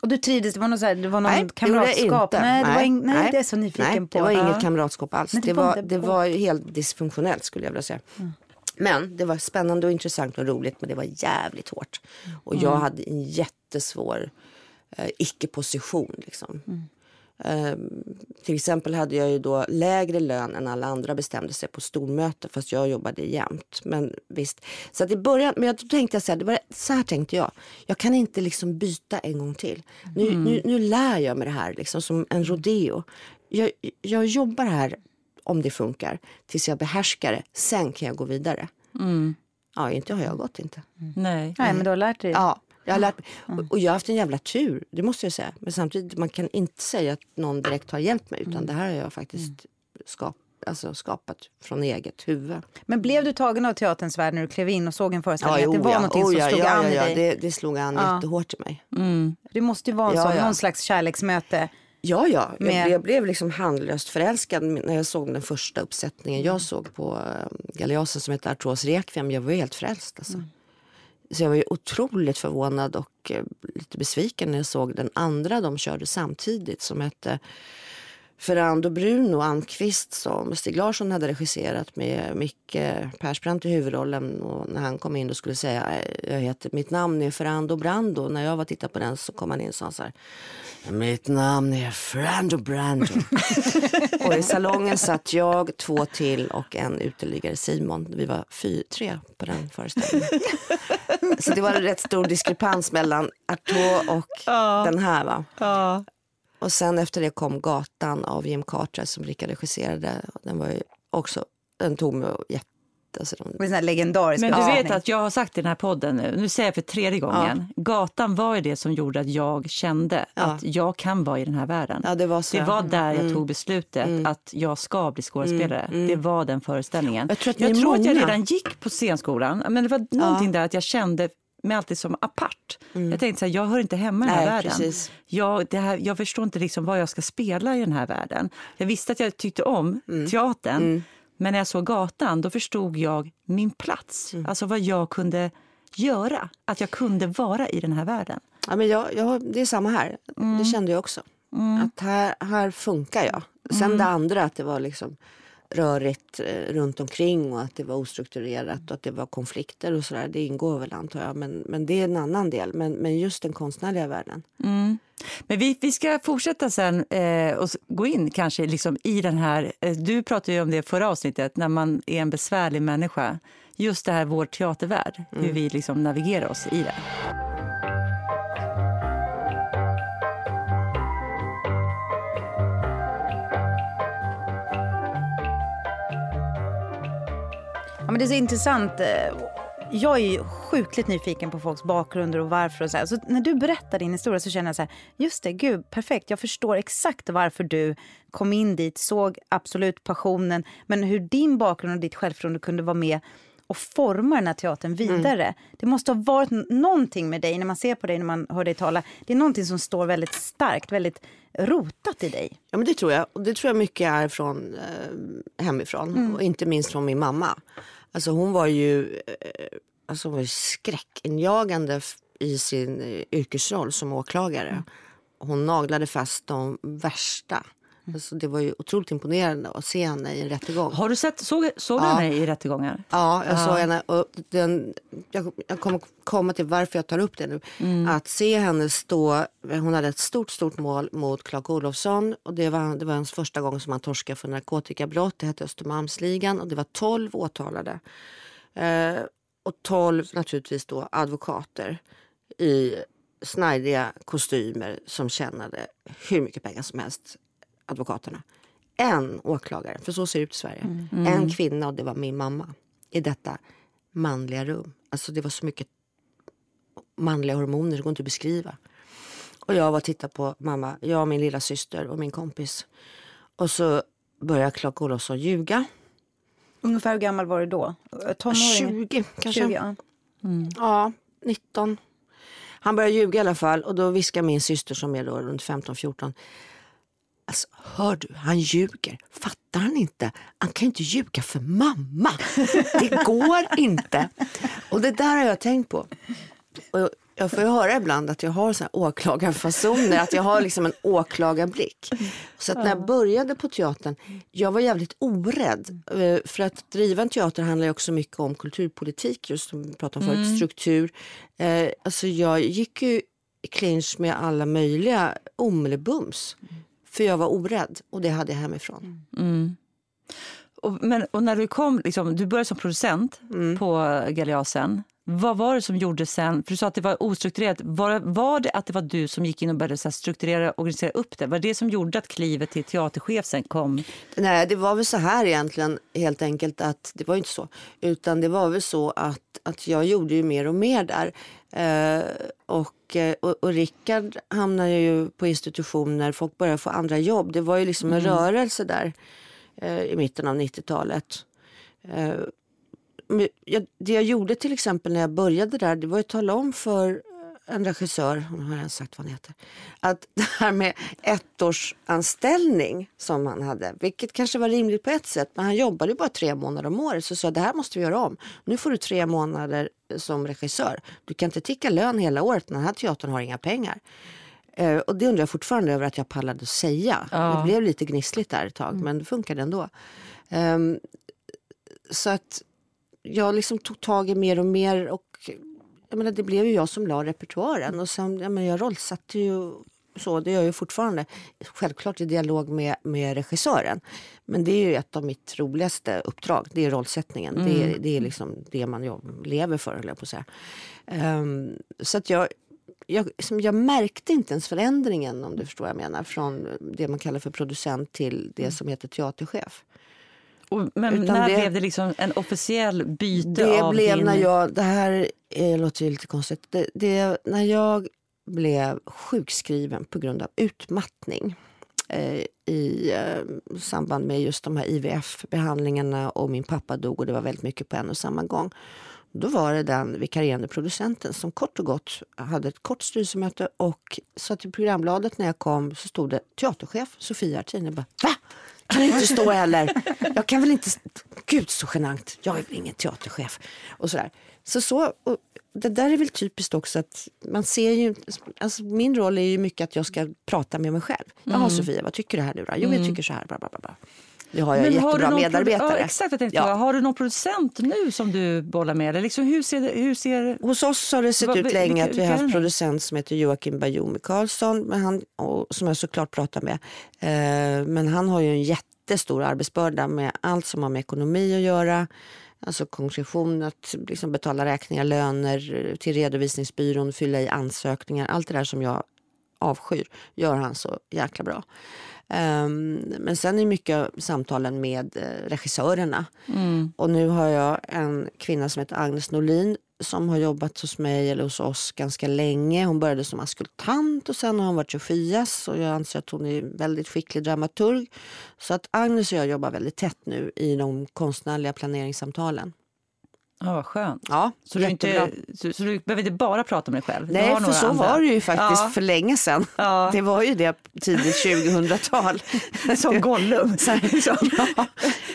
Och du trivdes? Det var, något så här, det var någon nej, kamratskap? Det nej, det var in, nej, nej, det är så nyfiken nej, på. det var inget kamratskap alls. Det, det, var, det var helt dysfunktionellt skulle jag vilja säga. Mm. Men det var spännande och intressant och roligt men det var jävligt hårt. Och jag mm. hade en jättesvår eh, icke-position. Liksom. Mm. Eh, till exempel hade jag ju då lägre lön än alla andra bestämde sig på stormöte fast jag jobbade jämt. Men visst, så att i början, men jag tänkte jag så här, det var, så här tänkte jag. Jag kan inte liksom byta en gång till. Nu, mm. nu, nu lär jag mig det här liksom som en rodeo. Jag, jag jobbar här om det funkar tills jag behärskar det. Sen kan jag gå vidare. Mm. Ja, inte har jag gått inte. Mm. Nej. Nej, men du har lärt dig. Ja, jag har lärt. Mm. Och jag har haft en jävla tur, det måste jag säga. Men samtidigt, man kan inte säga att någon direkt har hjälpt mig. Utan mm. det här har jag faktiskt mm. skap, alltså skapat från eget huvud. Men blev du tagen av teaterns värld när du klev in och såg en föreställning? Ja, att det var ja, någonting oh, som slog ja, an i dig? Det, det slog an ja. jättehårt i mig. Mm. Det måste ju vara ja, så, någon slags kärleksmöte. Ja, ja. Jag, med... jag blev liksom handlöst förälskad när jag såg den första uppsättningen jag såg på uh, Galeasen som heter Artros Requiem. Jag var helt frälst. Alltså. Mm. Så jag var otroligt förvånad och eh, lite besviken när jag såg den andra de körde samtidigt som hette Ferrando Bruno Almqvist som Stig Larsson hade regisserat med Micke Persbrandt i huvudrollen. Och när han kom in och skulle säga jag heter, mitt namn är Ferrando Brando. När jag var titta på den så kom han in och sa så här. Mitt namn är Ferrando Brando. och i salongen satt jag, två till och en uteliggare Simon. Vi var fy, tre på den föreställningen. så det var en rätt stor diskrepans mellan Artaud och ja. den här. Va? Ja. Och sen efter det kom Gatan av Jim Carter som Rickard regisserade. Den var ju också, den tog mig jätte Alltså de... Det legendarisk Men du vet att jag har sagt i den här podden nu, nu säger jag för tredje gången. Ja. Gatan var ju det som gjorde att jag kände ja. att jag kan vara i den här världen. Ja, det, var så. det var där jag mm. tog beslutet mm. att jag ska bli skådespelare. Mm. Det var den föreställningen. Jag tror, att, jag, tror att jag redan gick på scenskolan, men det var någonting där att jag kände mig alltid som apart. Mm. Jag tänkte så här, jag hör inte hemma i den här Nej, världen. Jag, det här, jag förstår inte liksom vad jag ska spela i den här världen. Jag visste att jag tyckte om mm. teatern, mm. men när jag såg gatan då förstod jag min plats. Mm. Alltså vad jag kunde göra, att jag kunde vara i den här världen. Ja, men jag, jag, det är samma här, mm. det kände jag också. Mm. Att här, här funkar jag. Sen det andra, att det var liksom rörigt eh, runt omkring och att det var ostrukturerat och att det var konflikter och sådär. Det ingår väl antar jag, men, men det är en annan del. Men, men just den konstnärliga världen. Mm. Men vi, vi ska fortsätta sen eh, och gå in kanske liksom i den här, eh, du pratade ju om det förra avsnittet, när man är en besvärlig människa. Just det här vår teatervärld, mm. hur vi liksom navigerar oss i det. Men det är så intressant. Eh, jag är sjukligt nyfiken på folks bakgrunder och varför. Och så, så när du berättar din historia så känner jag så här, just det, gud, perfekt. Jag förstår exakt varför du kom in dit, såg absolut passionen, men hur din bakgrund och ditt självförtroende kunde vara med och forma den här teatern vidare. Mm. Det måste ha varit någonting med dig när man ser på dig, när man hör dig tala. Det är någonting som står väldigt starkt, väldigt rotat i dig. Ja men det tror jag. Och det tror jag mycket är från eh, hemifrån mm. och inte minst från min mamma. Alltså hon var ju, eh, alltså hon var skräckinjagande i sin eh, yrkesroll som åklagare. Mm. Hon naglade fast de värsta. Alltså det var ju otroligt imponerande att se henne i en rättegång. Har du sett, såg, såg du ja. henne i rättegångar? Ja, jag ja. såg henne. Och den, jag, jag kommer komma till varför jag tar upp det nu. Mm. Att se henne stå, hon hade ett stort, stort mål mot Clark Olofsson. Och det var, det var hans första gång som han torskade för narkotikabrott. Det hette Östermalmsligan och det var tolv åtalade. Eh, och tolv naturligtvis då advokater i snajdiga kostymer som tjänade hur mycket pengar som helst advokaterna. En åklagare, för så ser det ut i Sverige. Mm. Mm. En kvinna och det var min mamma i detta manliga rum. Alltså det var så mycket manliga hormoner, det går inte att beskriva. Och jag var och tittade på mamma, jag och min lilla syster och min kompis. Och så började Clark Olofsson ljuga. Ungefär hur gammal var du då? Tonåring? 20 kanske. 20, ja. Ja, 19. Han började ljuga i alla fall och då viskar min syster som är då runt 15-14. Alltså, hör du, han ljuger. Fattar han inte? Han kan inte ljuga för mamma. Det går inte. Och det där har jag tänkt på. Och jag får ju höra ibland att jag har så här åklagarfasoner, att jag har liksom en åklagarblick. Så att när jag började på teatern, jag var jävligt orädd. Eh, För att driva en teater handlar ju också mycket om kulturpolitik, just som vi pratade om förut, struktur. Eh, Alltså jag gick ju i clinch med alla möjliga omelbums. För jag var orädd och det hade jag hemifrån. Och, men, och när du kom, liksom, du började som producent Mm. på Galeasen. Vad var det som gjorde sen, för du sa att det var ostrukturerat, var, var det att det var du som gick in och började så strukturera och organisera upp det? Var det det som gjorde att klivet till teaterchef sen kom? Nej, det var väl så här egentligen helt enkelt att det var inte så. Utan det var väl så att, att jag gjorde ju mer och mer där. Eh, och, eh, och, och Rickard hamnade ju på institutioner, folk började få andra jobb. Det var ju liksom en rörelse där eh, i mitten av 90-talet. Eh, jag, det jag gjorde till exempel när jag började där, det var att tala om för en regissör, nu har jag sagt vad han heter, att det här med ettårsanställning som han hade, vilket kanske var rimligt på ett sätt, men han jobbade ju bara tre månader om året, så sa det här måste vi göra om. Nu får du tre månader som regissör. Du kan inte ticka lön hela året, den här teatern har inga pengar. Eh, och det undrar jag fortfarande över att jag pallade att säga. Ja. Det blev lite gnissligt där ett tag, men det funkade ändå. Ehm, så att jag liksom tog tag i mer och mer och jag menar, det blev ju jag som la repertoaren och sen, jag, menar, jag rollsatte ju så, det gör jag fortfarande. Självklart i dialog med, med regissören. Men det är ju ett av mitt roligaste uppdrag, det är rollsättningen. Det, är, det är liksom det man jobb, lever för, höll jag på att säga. Ehm, så att jag, jag, som jag märkte inte ens förändringen, om du förstår vad jag menar, från det man kallar för producent till det som heter teaterchef. Och, men när det- blev det liksom en officiell byte Det av blev din... när jag, det här eh, låter ju lite konstigt, det, det, när jag blev sjukskriven på grund av utmattning eh, i eh, samband med just de här IVF-behandlingarna och min pappa dog och det var väldigt mycket på en och samma gång. Då var det den vikarierande producenten som kort och gott hade ett kort styrelsemöte och så att i programbladet när jag kom så stod det teaterchef Sofia Artin. Jag bara, va? Kan inte stå heller? Jag kan väl inte... Gud så genant. Jag är ingen teaterchef. Och sådär. Så så, det där är väl typiskt också att man ser ju... Alltså min roll är ju mycket att jag ska prata med mig själv. Jaha Sofia, vad tycker du här nu då? Jo, jag tycker så här. Bla, bla, bla, Det har jag Men har jättebra någon medarbetare. Ja, exakt, jag tänkte Ja. Har du någon producent nu som du bollar med? Eller liksom, hur, ser hur ser... Hos oss har det sett Vad- ut länge vilka- att vi har haft ni? producent som heter Joakim Bajomi Karlsson men han, och, som jag såklart pratar med. Eh, men han har ju en jättestor arbetsbörda med allt som har med ekonomi att göra. Alltså koncession, att liksom betala räkningar, löner till redovisningsbyrån, fylla i ansökningar. Allt det där som jag avskyr gör han så jäkla bra. Ehm, men sen är mycket samtalen med eh, regissörerna. Och nu har jag en kvinna som heter Agnes Norlin som har jobbat hos mig eller hos oss ganska länge. Hon började som askultant och sen har hon varit Sofias och jag anser att hon är väldigt skicklig dramaturg. Så att Agnes och jag jobbar väldigt tätt nu i de konstnärliga planeringssamtalen. Ja, vad skönt. Ja, Så du, inte, så, så du behöver inte bara prata med dig själv? Du Nej, har för några så andra. var det ju faktiskt Ja. för länge sedan. Ja. Det var ju det tidigt 2000-tal. Som Gollum. Så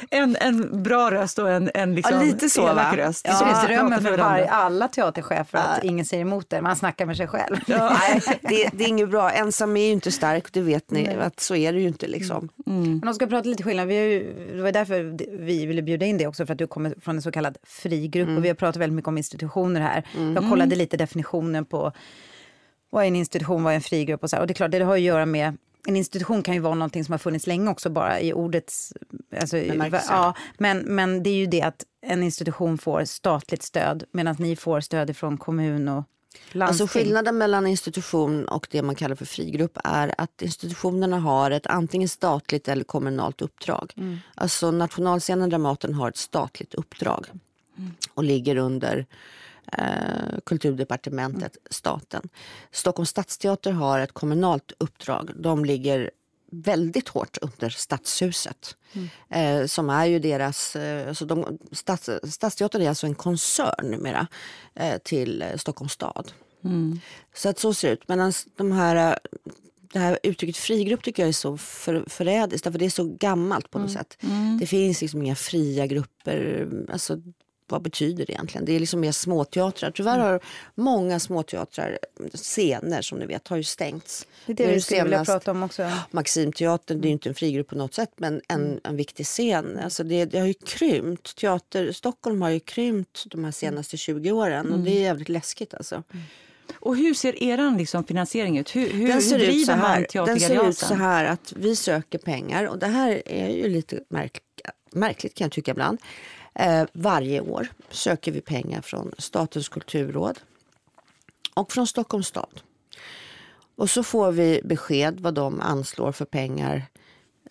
en, en bra röst och en, en liksom Ja, lite så, elak va? röst. Det Som är pratar drömmen för varje, alla teaterchefer att ingen säger emot det. Man snackar med sig själv. Nej, det, det är inget bra. Ensam är ju inte stark, det vet ni. Att så är det ju inte. Liksom. Men om ska prata lite skillnad, vi har ju, det var därför vi ville bjuda in dig också för att du kommer från en så kallad fri grupp och vi har pratat väldigt mycket om institutioner här. Jag kollade lite definitionen på vad är en institution, vad är en fri grupp och så här. Och det är klart, det har att göra med en institution kan ju vara någonting som har funnits länge också bara i ordets... Alltså, ja, men, men det är ju det att en institution får statligt stöd medan ni får stöd från kommun och landsting. Alltså skillnaden mellan institution och det man kallar för frigrupp är att institutionerna har ett antingen statligt eller kommunalt uppdrag. Alltså Nationalscenen Dramaten har ett statligt uppdrag och ligger under eh, kulturdepartementet, staten. Stockholms stadsteater har ett kommunalt uppdrag. De ligger väldigt hårt under Stadshuset. Mm. Eh, som är ju deras... Eh, alltså de, stads, Stadsteatern är alltså en koncern numera eh, till Stockholms stad. Mm. Så att så ser det ut. Medan de här, eh, det här uttrycket frigrupp tycker jag är så för, förrädiskt. För det är så gammalt på något mm. sätt. Mm. Det finns liksom inga fria grupper. Alltså, vad betyder det egentligen? Det är liksom mer småteatrar. Tyvärr har många småteatrar, scener som ni vet, har ju stängts. Det är det vi skulle vilja prata om också. Maximteatern, det är ju inte en frigrupp på något sätt men en, mm. en viktig scen. Alltså det, det har ju krympt. Teater, Stockholm har ju krympt de här senaste 20 åren och det är jävligt läskigt alltså. Mm. Och hur ser er liksom finansiering ut? Hur, hur, den ser hur ut så här, Den ser ut så här att vi söker pengar och det här är ju lite märk, märkligt kan jag tycka ibland. Eh, varje år söker vi pengar från Statens kulturråd och från Stockholms stad. Och så får vi besked vad de anslår för pengar.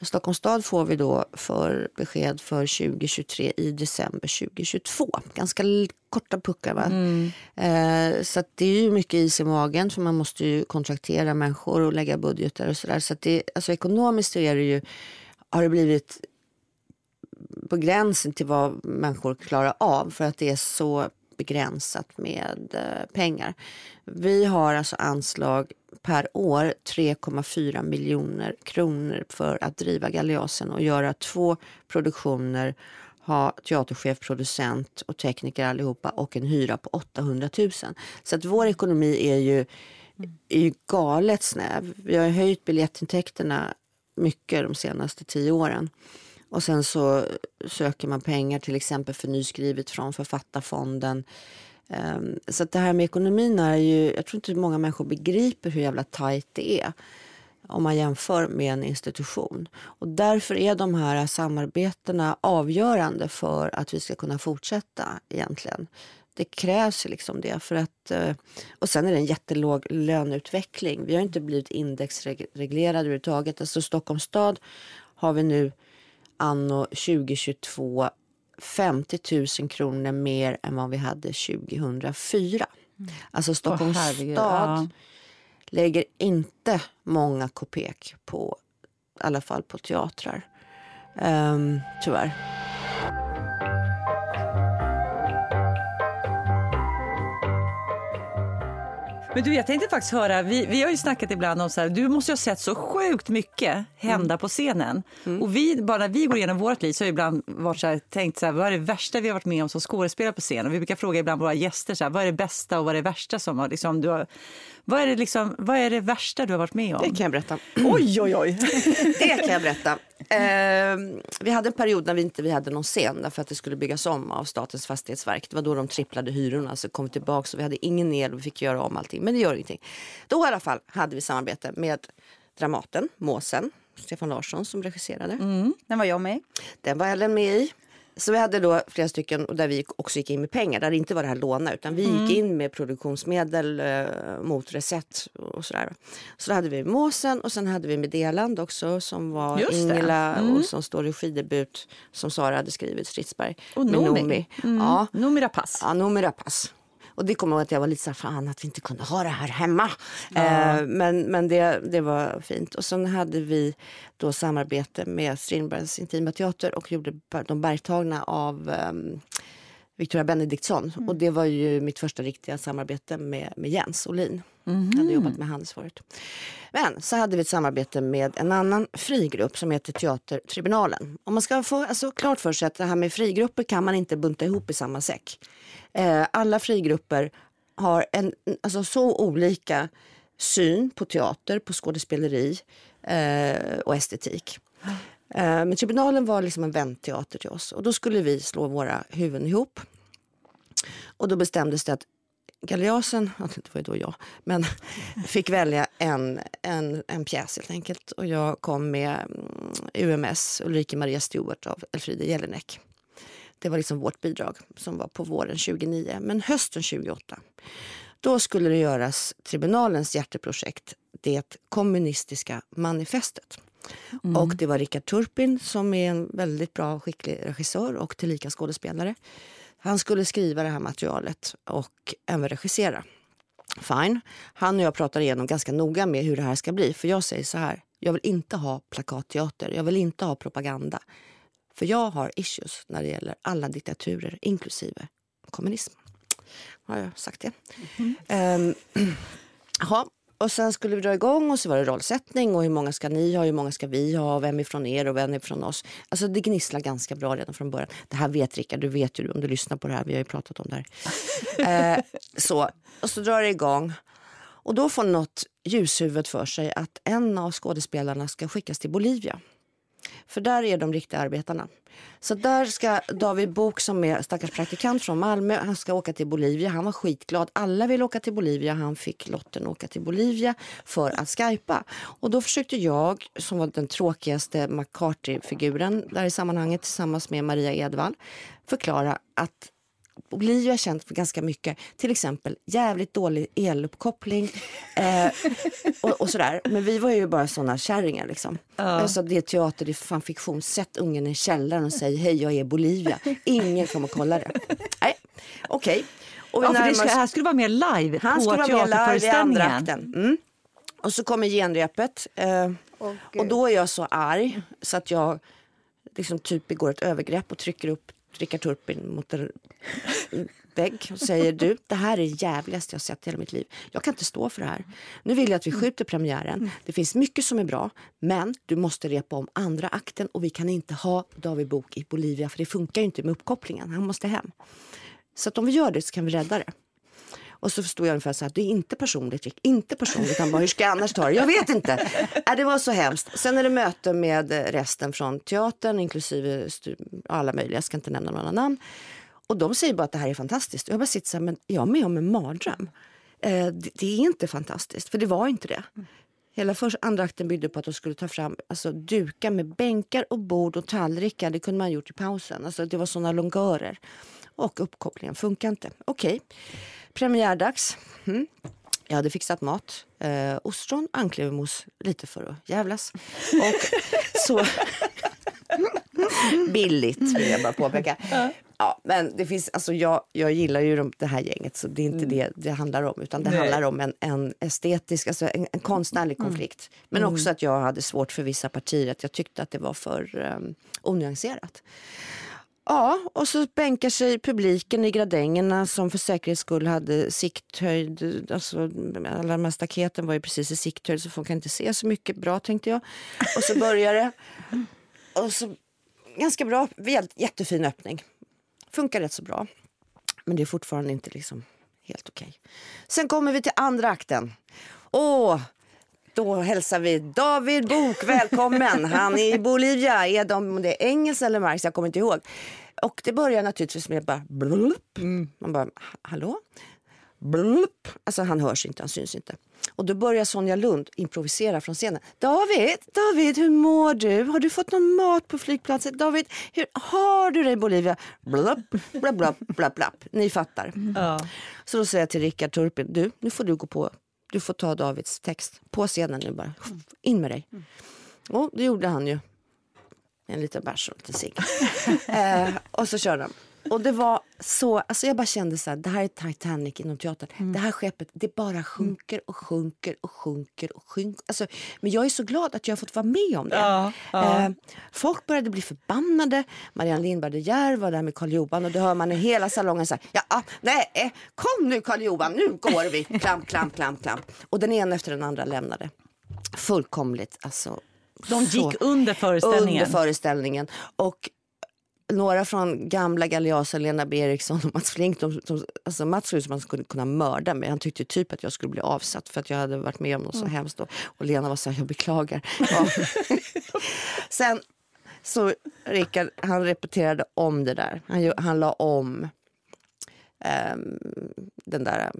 Stockholms stad får vi då för besked för 2023 i december 2022. Ganska korta puckar. Va? Mm. Eh, så det är ju mycket is i magen för man måste ju kontraktera människor och lägga budgetar och sådär. Så, så alltså ekonomiskt är det ju, har det blivit på gränsen till vad människor klarar av för att det är så begränsat med eh, pengar. Vi har alltså anslag per år 3,4 miljoner kronor för att driva Galeasen och göra två produktioner, ha teaterchef, producent och tekniker allihopa och en hyra på 800 000. Så att vår ekonomi är ju, är ju galet snäv. Vi har höjt biljettintäkterna mycket de senaste tio åren. Och sen så söker man pengar till exempel för nyskrivet från Författarfonden. Um, så det här med ekonomin är ju, jag tror inte många människor begriper hur jävla tajt det är om man jämför med en institution. Och därför är de här samarbetena avgörande för att vi ska kunna fortsätta egentligen. Det krävs liksom det. För att, eh, och sen är det en jättelåg löneutveckling. Vi har inte blivit indexreglerade överhuvudtaget. Alltså Stockholms stad har vi nu anno 2022 50 000 kronor mer än vad vi hade 2004. Mm. Alltså Stockholms oh, stad lägger inte många kopek på, i alla fall på teatrar. Um, tyvärr. Men du, jag tänkte faktiskt höra, vi, vi har ju snackat ibland om så här, du måste ju ha sett så sjukt mycket hända mm. på scenen. Mm. Och vi, bara när vi går igenom vårt liv så har ibland varit så här, tänkt så här, vad är det värsta vi har varit med om som skådespelare på scenen? vi brukar fråga ibland våra gäster, så här, vad är det bästa och vad är det värsta som har, liksom, du har vad är, det liksom, vad är det värsta du har varit med om? Det kan jag berätta. Oj, oj, oj. det kan jag berätta. Eh, vi hade en period när vi inte vi hade någon scen därför att det skulle byggas om av Statens fastighetsverk. Det var då de tripplade hyrorna så kom tillbaka och vi hade ingen el och fick göra om allting. Men det gör ingenting. Då i alla fall hade vi samarbete med Dramaten, Måsen, Stefan Larsson som regisserade. Mm, den var jag med Den var Ellen med i. Så vi hade då flera stycken där vi också gick in med pengar, där det inte var det här låna utan vi mm. gick in med produktionsmedel eh, mot recept och sådär. Så då hade vi Måsen och sen hade vi Meddeland också som var Just Ingela mm. och som står i skidebut som Sara hade skrivit, Stridsberg. Och Nomi. Nomi. Mm. Ja. Nomi Rapace. Ja, Nomi Rapace. Och det kommer jag att jag var lite så här, fan att vi inte kunde ha det här hemma. Ja. Eh, men men det, det var fint. Och sen hade vi då samarbete med Strindbergs Intima Teater och gjorde de bergtagna av um, Victoria Benediktsson. Mm. Och det var ju mitt första riktiga samarbete med, med Jens Olin. Mm. Jag hade jobbat med förut. Men så hade vi ett samarbete med en annan frigrupp som heter Teatertribunalen. Och man ska få alltså, klart för sig att det här med frigrupper kan man inte bunta ihop i samma säck. Eh, alla frigrupper har en alltså, så olika syn på teater, på skådespeleri eh, och estetik. Eh, men tribunalen var liksom en vänteater till oss och då skulle vi slå våra huvuden ihop. Och då bestämdes det att Galeasen, det var ju då jag, men fick välja en, en, en pjäs helt enkelt. Och jag kom med mm, UMS, Ulrike Maria Stewart av Elfriede Jelinek. Det var liksom vårt bidrag som var på våren 29. Men hösten 28, då skulle det göras tribunalens hjärteprojekt, det kommunistiska manifestet. Mm. Och det var Rickard Turpin som är en väldigt bra skicklig regissör och tillika skådespelare. Han skulle skriva det här materialet och även regissera. Fine. Han och jag pratar igenom ganska noga med hur det här ska bli. För jag säger så här, jag vill inte ha plakatteater, jag vill inte ha propaganda. För jag har issues när det gäller alla diktaturer, inklusive kommunism. Har jag sagt det? Mm. Um, ja, och sen skulle vi dra igång och så var det rollsättning och hur många ska ni ha, hur många ska vi ha, vem är från er och vem är från oss. Alltså det gnisslar ganska bra redan från början. Det här vet Rickard, du vet ju om du lyssnar på det här, vi har ju pratat om det här. eh, så, och så drar det igång. Och då får något ljushuvud för sig att en av skådespelarna ska skickas till Bolivia. För där är de riktiga arbetarna. Så där ska David Bok som är stackars praktikant från Malmö, han ska åka till Bolivia. Han var skitglad. Alla vill åka till Bolivia. Han fick lotten åka till Bolivia för att skypa. Och då försökte jag, som var den tråkigaste McCarthy-figuren där i sammanhanget tillsammans med Maria Edvall, förklara att Bolivia är känt för ganska mycket. Till exempel jävligt dålig eluppkoppling eh, och, och, sådär. Men vi var ju bara såna kärringar liksom. Ja. Alltså, det är teater, det är fan fiktion. Sätt ungen i källaren och säg hej jag är Bolivia. Ingen kommer kolla det. Nej, okej. Okay. Ja, det, skulle vara mer live Han på skulle vara mer live i andra akten. Mm. Och så kommer genrepet. Eh, och, och då är jag så arg så att jag liksom typ begår ett övergrepp och trycker upp Rickard Turpin mot en vägg och säger du, det här är det jävligaste jag sett i hela mitt liv. Jag kan inte stå för det här. Nu vill jag att vi skjuter premiären. Det finns mycket som är bra, men du måste repa om andra akten och vi kan inte ha David Bok i Bolivia för det funkar ju inte med uppkopplingen. Han måste hem. Så att om vi gör det så kan vi rädda det. Och så förstod jag ungefär så här, det är inte personligt, Rick, inte personligt. Han bara, hur ska jag annars ta det? Jag vet inte. Äh, det var så hemskt. Sen är det möte med resten från teatern, inklusive alla möjliga, jag ska inte nämna några namn. Och de säger bara att det här är fantastiskt. Och jag bara sitter så här, men jag är med om en mardröm. Eh, det, det, är inte fantastiskt, för det var inte det. Hela första, andra akten byggde på att de skulle ta fram alltså, dukar med bänkar och bord och tallrikar. Det kunde man gjort i pausen. Alltså, det var såna longörer. Och uppkopplingen funkar inte. Okej. Okay. Premiärdags. Mm. Jag hade fixat mat. Eh, ostron, anklevermos, lite för att jävlas. Och så... Billigt vill jag bara påpeka. Ja, men det finns, alltså jag, jag gillar ju de, det här gänget så det är inte mm. det det handlar om. Utan det Nej. handlar om en, en estetisk, alltså en, en konstnärlig mm. konflikt. Men mm. också att jag hade svårt för vissa partier. Att jag tyckte att det var för um, onyanserat. Ja, och så bänkar sig publiken i gradängerna som för säkerhets skull hade sikthöjd. Alltså, alla de här staketen var ju precis i sikthöjd så folk kan inte se så mycket bra tänkte jag. Och så börjar det. Och så, ganska bra, jättefin öppning. Funkar rätt så bra. Men det är fortfarande inte liksom helt okej. Okay. Sen kommer vi till andra akten. Åh, då hälsar vi David Bok välkommen. Han är i Bolivia. Är de, det är engelska eller marx, jag kommer inte ihåg. Och det börjar naturligtvis med bara blup. Mm. Man bara, hallå? Blup. Alltså han hörs inte, han syns inte. Och då börjar Sonja Lund improvisera från scenen. David, David, hur mår du? Har du fått någon mat på flygplatsen? David, hur har du det i Bolivia? Blup, blup, blup, blup, blup. Ni fattar. Ja. Så då säger jag till Rickard Turpin, du, nu får du gå på du får ta Davids text på scenen nu bara. In med dig. Och det gjorde han ju. En liten bärs och lite cigg. eh, och så körde de. Och det var så, alltså jag bara kände så här, det här är Titanic inom teatern. Mm. Det här skeppet, det bara sjunker och sjunker och sjunker och sjunker. Alltså, men jag är så glad att jag har fått vara med om det. Ja, ja. Eh, folk började bli förbannade. Marianne Lindberg de Geer var där med Karl Johan och då hör man i hela salongen så här, ja, ah, nej, eh, kom nu Karl Johan, nu går vi. Klamp, klamp, klamp, klamp. Och den ena efter den andra lämnade. Fullkomligt, alltså. De gick under föreställningen? Under föreställningen. Och några från gamla Galeasen, Lena B Eriksson och Mats Flink. De, de, alltså Mats såg ut som att han skulle kunna mörda mig. Han tyckte typ att jag skulle bli avsatt för att jag hade varit med om något mm. så hemskt. Och, och Lena var så här, jag beklagar. Ja. Sen så Rickard, han repeterade om det där. Han, han la om um, den där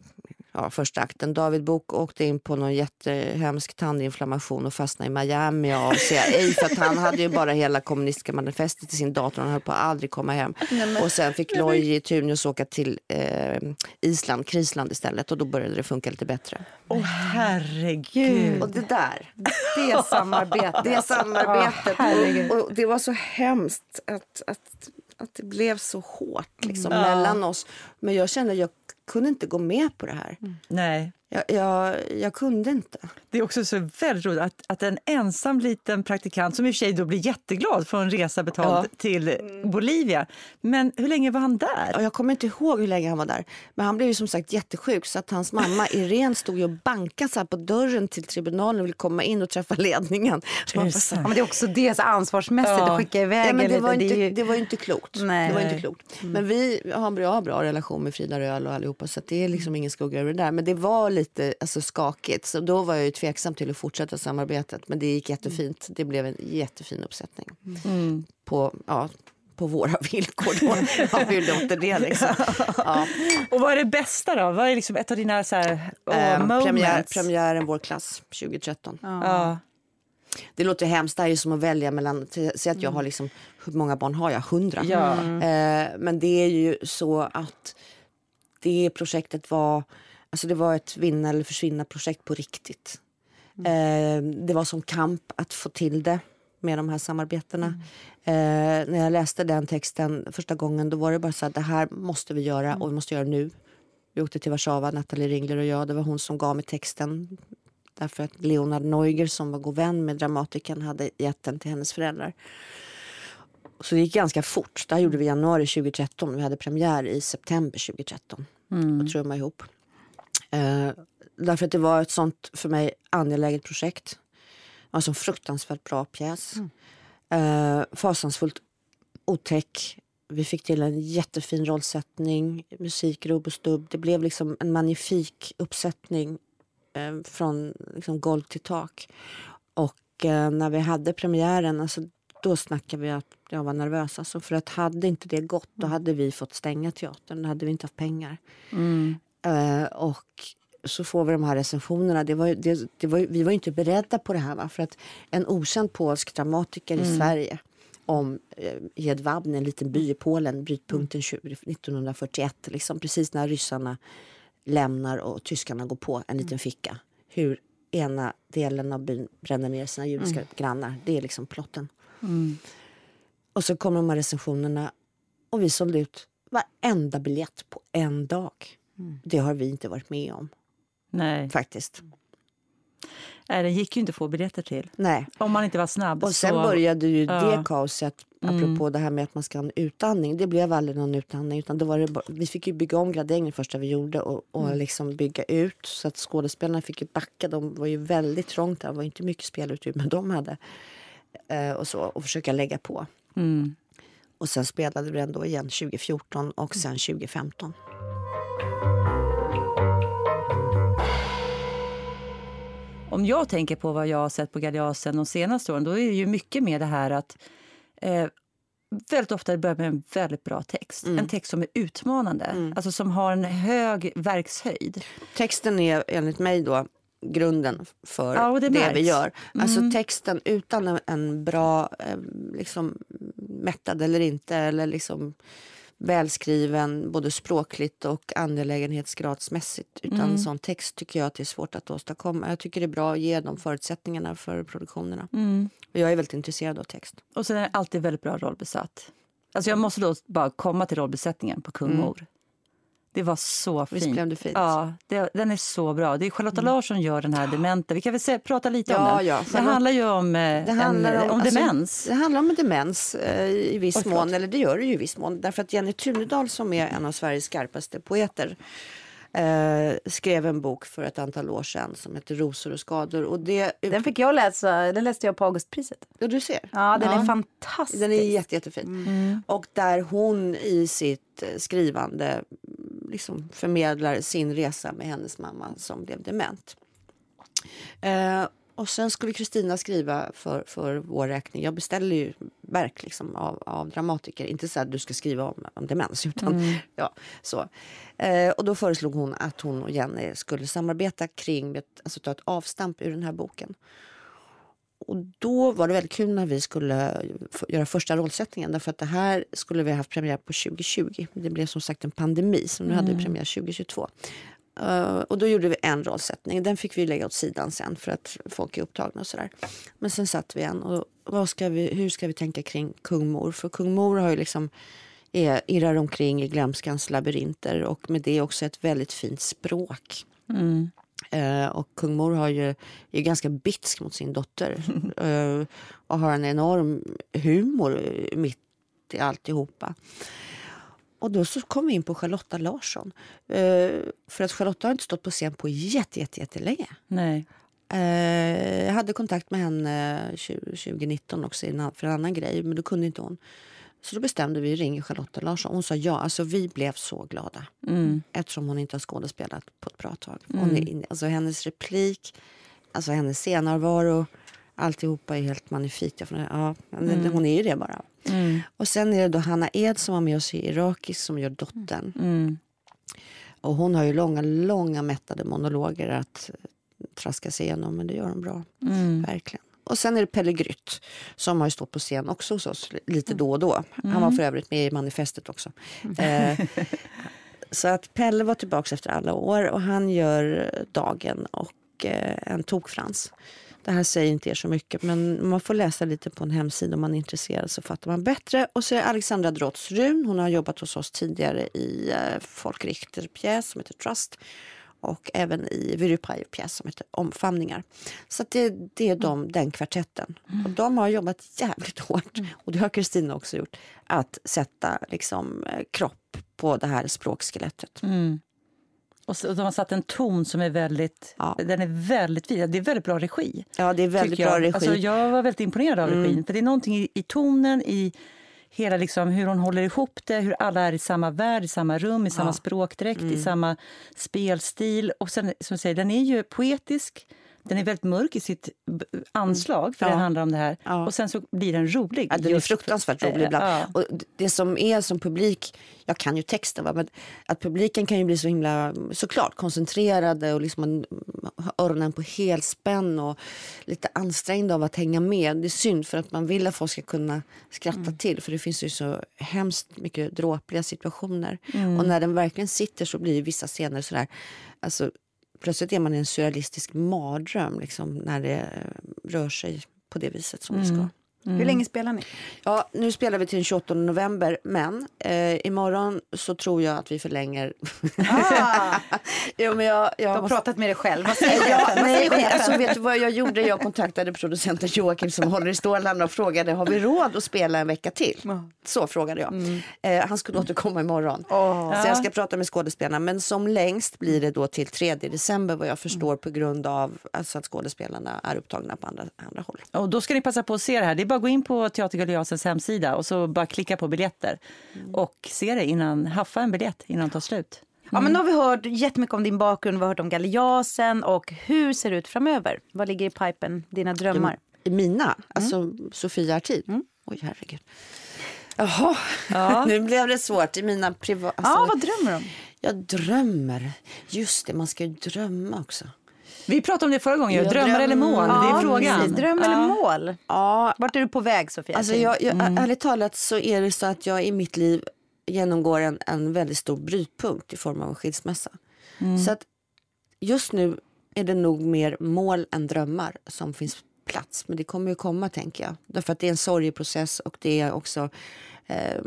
ja, första akten. David Bok åkte in på någon jättehemsk tandinflammation och fastnade i Miami av CIA för att han hade ju bara hela kommunistiska manifestet i sin dator och han höll på att aldrig komma hem. Nej, och sen fick Loji Tunius åka till eh, Island, Krisland istället och då började det funka lite bättre. Åh oh, herregud! Och det där, det samarbetet, det samarbetet. Oh, och, och, det var så hemskt att, att att det blev så hårt liksom, mellan oss. Men jag kände att jag kunde inte gå med på det här. Nej. Jag, jag, jag kunde inte. Det är också så väldigt roligt att, att en ensam liten praktikant som i och för sig då blir jätteglad får en resa betald Ja. till Bolivia. Men hur länge var han där? Ja, jag kommer inte ihåg hur länge han var där. Men han blev ju som sagt jättesjuk så att hans mamma Irene stod och bankade så på dörren till tribunalen och ville komma in och träffa ledningen. Bara här, Ja, men det är också det, så ansvarsmässigt, Ja. att skicka iväg Ja, men en det, lite, var inte, det ju- det var inte klokt. Nej. Det var inte klokt. Men vi har en bra, bra relation med Frida Röhl och allihopa så att det är liksom ingen skugga över det där. Men det var lite alltså, skakigt. Så då var jag ju tveksam till att fortsätta samarbetet. Men det gick jättefint. Det blev en jättefin uppsättning. På, ja, på våra villkor då. Ja, hur låter det liksom? Ja. Och vad är det bästa då? Vad är liksom ett av dina så här, oh, moments? premiär, premiären Vår klass 2013. Ja. Det låter hemskt, det är ju som att välja mellan, säg att jag har liksom, hur många barn har jag? Hundra? Ja. Eh, men det är ju så att det projektet var, alltså det var ett vinna eller försvinna projekt på riktigt. Eh, det var som kamp att få till det med de här samarbetena. Eh, när jag läste den texten första gången då var det bara så att det här måste vi göra och vi måste göra nu. Vi åkte till Warszawa, Nathalie Ringler och jag. Det var hon som gav mig texten. Därför att Leonard Neuger som var god vän med dramatikern hade gett den till hennes föräldrar. Så det gick ganska fort. Det här gjorde vi i januari 2013. Vi hade premiär i september 2013. Och trumma ihop. Eh, därför att det var ett sånt för mig angeläget projekt. Det var en sån fruktansvärt bra pjäs. Eh, fasansfullt otäck. Vi fick till en jättefin rollsättning, musik, rubb och stubb. Det blev liksom en magnifik uppsättning eh, från liksom golv till tak. Och eh, när vi hade premiären, alltså, då snackade vi att jag var nervös. Alltså, för att hade inte det gått, då hade vi fått stänga teatern. Då hade vi inte haft pengar. Eh, och så får vi de här recensionerna. Det var, det, det var, vi var inte beredda på det här. Va? För att en okänd polsk dramatiker i Sverige om eh, Jedwabne, en liten by i Polen, brytpunkten 20, 1941, liksom, precis när ryssarna lämnar och tyskarna går på en liten ficka. Hur ena delen av byn bränner ner sina judiska grannar. Det är liksom plotten. Och så kommer de här recensionerna och vi sålde ut varenda biljett på en dag. Det har vi inte varit med om Nej. faktiskt. Nej, den gick ju inte att få biljetter till. Nej. Om man inte var snabb. Och sen så... började ju Ja. det kaoset, apropå det här med att man ska ha en utandning. Det blev aldrig någon utandning. Utan det var det, bara- vi fick ju bygga om gradängen första vi gjorde och, och liksom bygga ut. Så att skådespelarna fick ju backa. De var ju väldigt trångt där. Det var inte mycket spelutrymme de hade. Eh, och så, och försöka lägga på. Mm. Och sen spelade vi den då igen 2014 och sen 2015. Om jag tänker på vad jag har sett på Galeasen de senaste åren, då är det ju mycket med det här att eh, väldigt ofta det börjar med en väldigt bra text. Mm. En text som är utmanande, alltså som har en hög verkshöjd. Texten är enligt mig då grunden för Ja, det det, vi gör. Alltså texten utan en, en bra, eh, liksom mättad eller inte, eller liksom välskriven både språkligt och angelägenhetsgradsmässigt. Utan en sån text tycker jag att det är svårt att åstadkomma. Jag tycker det är bra att ge de förutsättningarna för produktionerna. Och jag är väldigt intresserad av text. Och sen är det alltid väldigt bra rollbesatt. Alltså jag måste då bara komma till rollbesättningen på Kung Mor. Det var så fint. Visst blev det fint? Ja, det, den är så bra. Det är Charlotta Larsson gör den här dementa. Vi kan väl se, prata lite om Ja, den. ja, det handlar ju om, eh, Det handlar en, om, om alltså, demens. Det handlar om demens eh, i viss förlåt. mån, eller det gör det ju i viss mån. Därför att Jenny Tunedal som är en av Sveriges skarpaste poeter eh, skrev en bok för ett antal år sedan som heter Rosor och skador. Och det, Den fick jag läsa, den läste jag på Augustpriset. ja, du ser. Ja, den är fantastisk. Den är jätte, jättefin. Och där hon i sitt eh, skrivande mm, liksom förmedlar sin resa med hennes mamma som blev dement. Eh, och sen skulle Kristina skriva för, för vår räkning. Jag beställer ju verk liksom av, av dramatiker. Inte så att du ska skriva om, om demens. Utan, ja, så. Eh, och då föreslog hon att hon och Jenny skulle samarbeta kring, alltså ta ett avstamp ur den här boken. Och då var det väldigt kul när vi skulle göra första rollsättningen. Därför att det här skulle vi ha haft premiär på 2020. Det blev som sagt en pandemi så nu hade vi premiär 2022. Eh, och då gjorde vi en rollsättning. Den fick vi lägga åt sidan sen för att folk är upptagna och sådär. Men sen satt vi en och vad ska vi, hur ska vi tänka kring kung Mor? För kung Mor har ju liksom är, irrar omkring i glömskans labyrinter och med det också ett väldigt fint språk. Mm. Eh, och kung Mor har ju, är ganska bitsk mot sin dotter eh, och har en enorm humor mitt i alltihopa. Och då så kom vi in på Charlotta Larsson. Eh, för att Charlotta har inte stått på scen på jätte, jätte, jättelänge. Nej. Eh, jag hade kontakt med henne 2019 också för en annan grej, men då kunde inte hon. Så då bestämde vi att ringa Charlotta Larsson. Hon sa ja. Alltså, vi blev så glada. Mm. Eftersom hon inte har skådespelat på ett bra tag. Hon Mm. är, alltså, hennes replik, alltså hennes scenarvaro, alltihopa är helt magnifikt. Ja, Mm. Hon är ju det bara. Och sen är det då Hanna Ed som var med oss i Irakis som gör dottern. Mm. Och hon har ju långa, långa mättade monologer att traska sig igenom, men det gör hon bra. Mm. Verkligen. Och sen är det Pelle Grytt som har stått på scen också hos oss li- lite Mm. då och då. Han var för övrigt med i manifestet också. Eh, så att Pelle var tillbaka efter alla år och han gör Dagen och eh, en tokfrans. Det här säger inte er så mycket men man får läsa lite på en hemsida om man är intresserad så fattar man bättre. Och så är Alexandra Drotz Run, hon har jobbat hos oss tidigare i eh, Folk Richter pjäs som heter Trust och även i Virupajo pjäs som heter Omfamningar. Så det, det är de, den kvartetten. Och de har jobbat jävligt hårt, och det har Kristina också gjort, att sätta liksom, eh, kropp på det här språkskelettet. Mm. Och så, de har satt en ton som är väldigt, Ja. den är väldigt fin. Det är väldigt bra regi. Ja, det är väldigt tycker jag. bra regi. Mm. Alltså, jag var väldigt imponerad av regin. För det är någonting i, i tonen, i hela liksom, hur hon håller ihop det, hur alla är i samma värld, i samma rum, i samma Ja. Mm. språkdräkt, i samma spelstil. Och sen, som säger, den är ju poetisk, den är väldigt mörk i sitt anslag, för Mm. Ja. det handlar om det här. Ja. Och sen så blir den rolig. Ja, den är just för- fruktansvärt rolig Eh, ibland. ja. Och det som är som publik, jag kan ju texten, va? men att publiken kan ju bli så himla såklart koncentrerade och liksom man, öronen på helspänn och lite ansträngda av att hänga med. Det är synd för att man vill att folk ska kunna skratta Mm. till för det finns ju så hemskt mycket dråpliga situationer. Mm. Och när den verkligen sitter så blir ju vissa scener sådär, alltså plötsligt är man i en surrealistisk mardröm liksom, när det rör sig på det viset som det ska. Mm. Hur länge spelar ni? Ja, nu spelar vi till den 28 november, men eh, imorgon så tror jag att vi förlänger. Ah, jo, men jag, du jag har måste... pratat med dig själv. Vad säger Ja, nej, alltså, vet du vad jag gjorde? Jag kontaktade producenten Joakim som håller i stålarna och frågade har vi råd att spela en vecka till. Ja. Så frågade jag. Eh, han skulle återkomma imorgon. Åh. Så jag ska prata med skådespelarna. Men som längst blir det då till 3 december vad jag förstår på grund av alltså, att skådespelarna är upptagna på andra, andra håll. Och då ska ni passa på att se det här. Det är bara gå in på Teater Galeasens hemsida och så bara klicka på biljetter och se det innan, haffa en biljett innan det tar slut. Ja, men nu har vi hört jättemycket om din bakgrund, vi har hört om Galeasen och hur ser det ut framöver? Vad ligger i pipen, dina drömmar? I mina, alltså Sofia Artin. Oj, herregud. Jaha, Ja. nu blev det svårt. I mina privata... Alltså, Ja, vad drömmer du om? Jag drömmer. Just det, man ska ju drömma också. Vi pratade om det förra gången, drömmar eller drömmer. mål? det är frågan. precis. Dröm eller Ja. mål? Ja, Vart är du på väg, Sofia? alltså jag, jag, ärligt talat så är det så att jag i mitt liv genomgår en, en väldigt stor brytpunkt i form av en skilsmässa. Så att just nu är det nog mer mål än drömmar som finns plats. Men det kommer ju komma tänker jag. Därför att det är en sorgeprocess och det är också eh,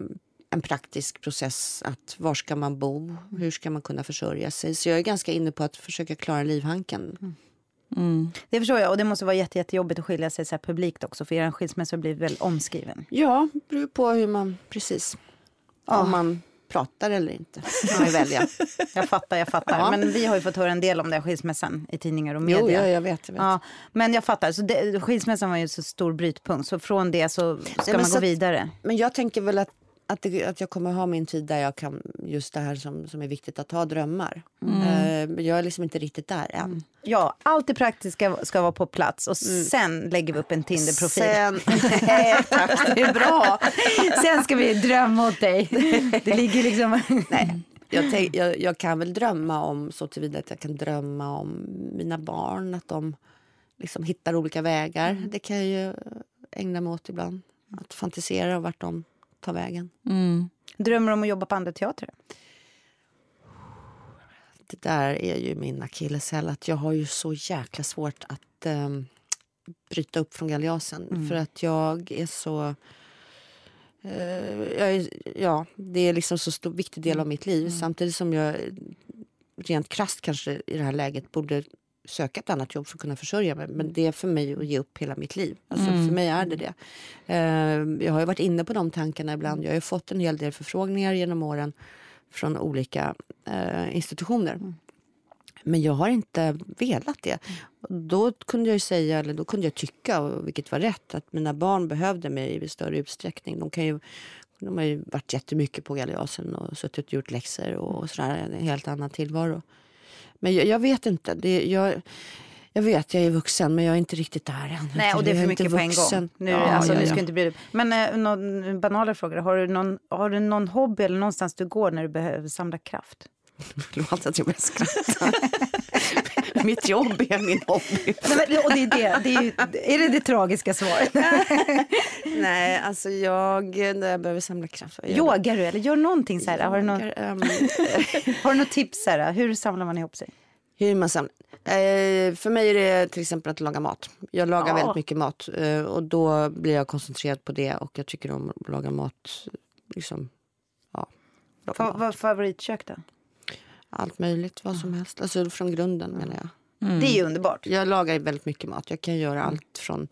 en praktisk process. att Var ska man bo? Hur ska man kunna försörja sig? Så jag är ganska inne på att försöka klara livhanken. Det förstår jag och det måste vara jätte, jättejobbigt att skilja sig så här publikt också för er skilsmässa blir väl omskriven. Ja, det beror på hur man... Precis. Om man pratar eller inte. man ju välja. Jag fattar, jag fattar. Ja. Men vi har ju fått höra en del om den skilsmässan i tidningar och media. Jo, ja, jag vet. Jag vet. Ja, men jag fattar. Så det, skilsmässan var ju en så stor brytpunkt. Så från det så ska men man så gå att- vidare. Men jag tänker väl att, att, det, att jag kommer ha min tid där jag kan just det här som, som är viktigt att ha drömmar. Eh, men jag är liksom inte riktigt där än. Ja, allt det praktiska ska vara på plats och sen lägger vi upp en Tinder-profil. Sen, Nej, tack, det är bra. Sen ska vi drömma åt dig. Det ligger liksom... Nej, jag, tänk, jag, jag kan väl drömma om så tillvida att jag kan drömma om mina barn, att de liksom hittar olika vägar. Det kan jag ju ägna mig åt ibland. Att fantisera vart de tar vägen. Drömmer om att jobba på andra teatrar? det där är ju min akilleshäl. Att jag har ju så jäkla svårt att eh, bryta upp från galjasen. Mm. För att jag är så... Eh, jag är, ja, det är liksom så stor viktig del av mitt liv. Mm. Samtidigt som jag rent krasst kanske i det här läget borde söka ett annat jobb för att kunna försörja mig. Men det är för mig att ge upp hela mitt liv. Alltså För mig är det det. Eh, jag har ju varit inne på de tankarna ibland. Jag har ju fått en hel del förfrågningar genom åren från olika eh, institutioner. Men jag har inte velat det. Då kunde jag säga, eller då kunde jag tycka, vilket var rätt, att mina barn behövde mig i större utsträckning. De, kan ju, de har ju varit jättemycket på Galeasen och suttit och gjort läxor och sådär. En helt annan tillvaro. Men jag, jag vet inte. Det, jag, jag vet, jag är vuxen, men jag är inte riktigt där än. Nej, och det är för mycket på en gång. Nu, Ja, alltså, ja, nu ja. ska inte bli... Men eh, någon banala frågor. Har du, någon, har du någon hobby eller någonstans du går när du behöver samla kraft? Förlåt att jag börjar skratta. Mitt jobb är min hobby. Nej, men, och det är, det, det är, ju, är det det tragiska svaret? Nej, alltså jag, när jag behöver samla kraft. Yogar du eller gör någonting så här? Har du, någon, Yogar, ehm, har du något tips så här? Hur samlar man ihop sig? Hur man samlar. Eh, för mig är det till exempel att laga mat. Jag lagar Ja. väldigt mycket mat eh, och då blir jag koncentrerad på det och jag tycker om att laga mat. Liksom, ja, laga Fa, mat. vad favoritkök då? Allt möjligt, vad som helst. Alltså från grunden menar jag. Det är ju underbart. Jag lagar väldigt mycket mat. Jag kan göra allt från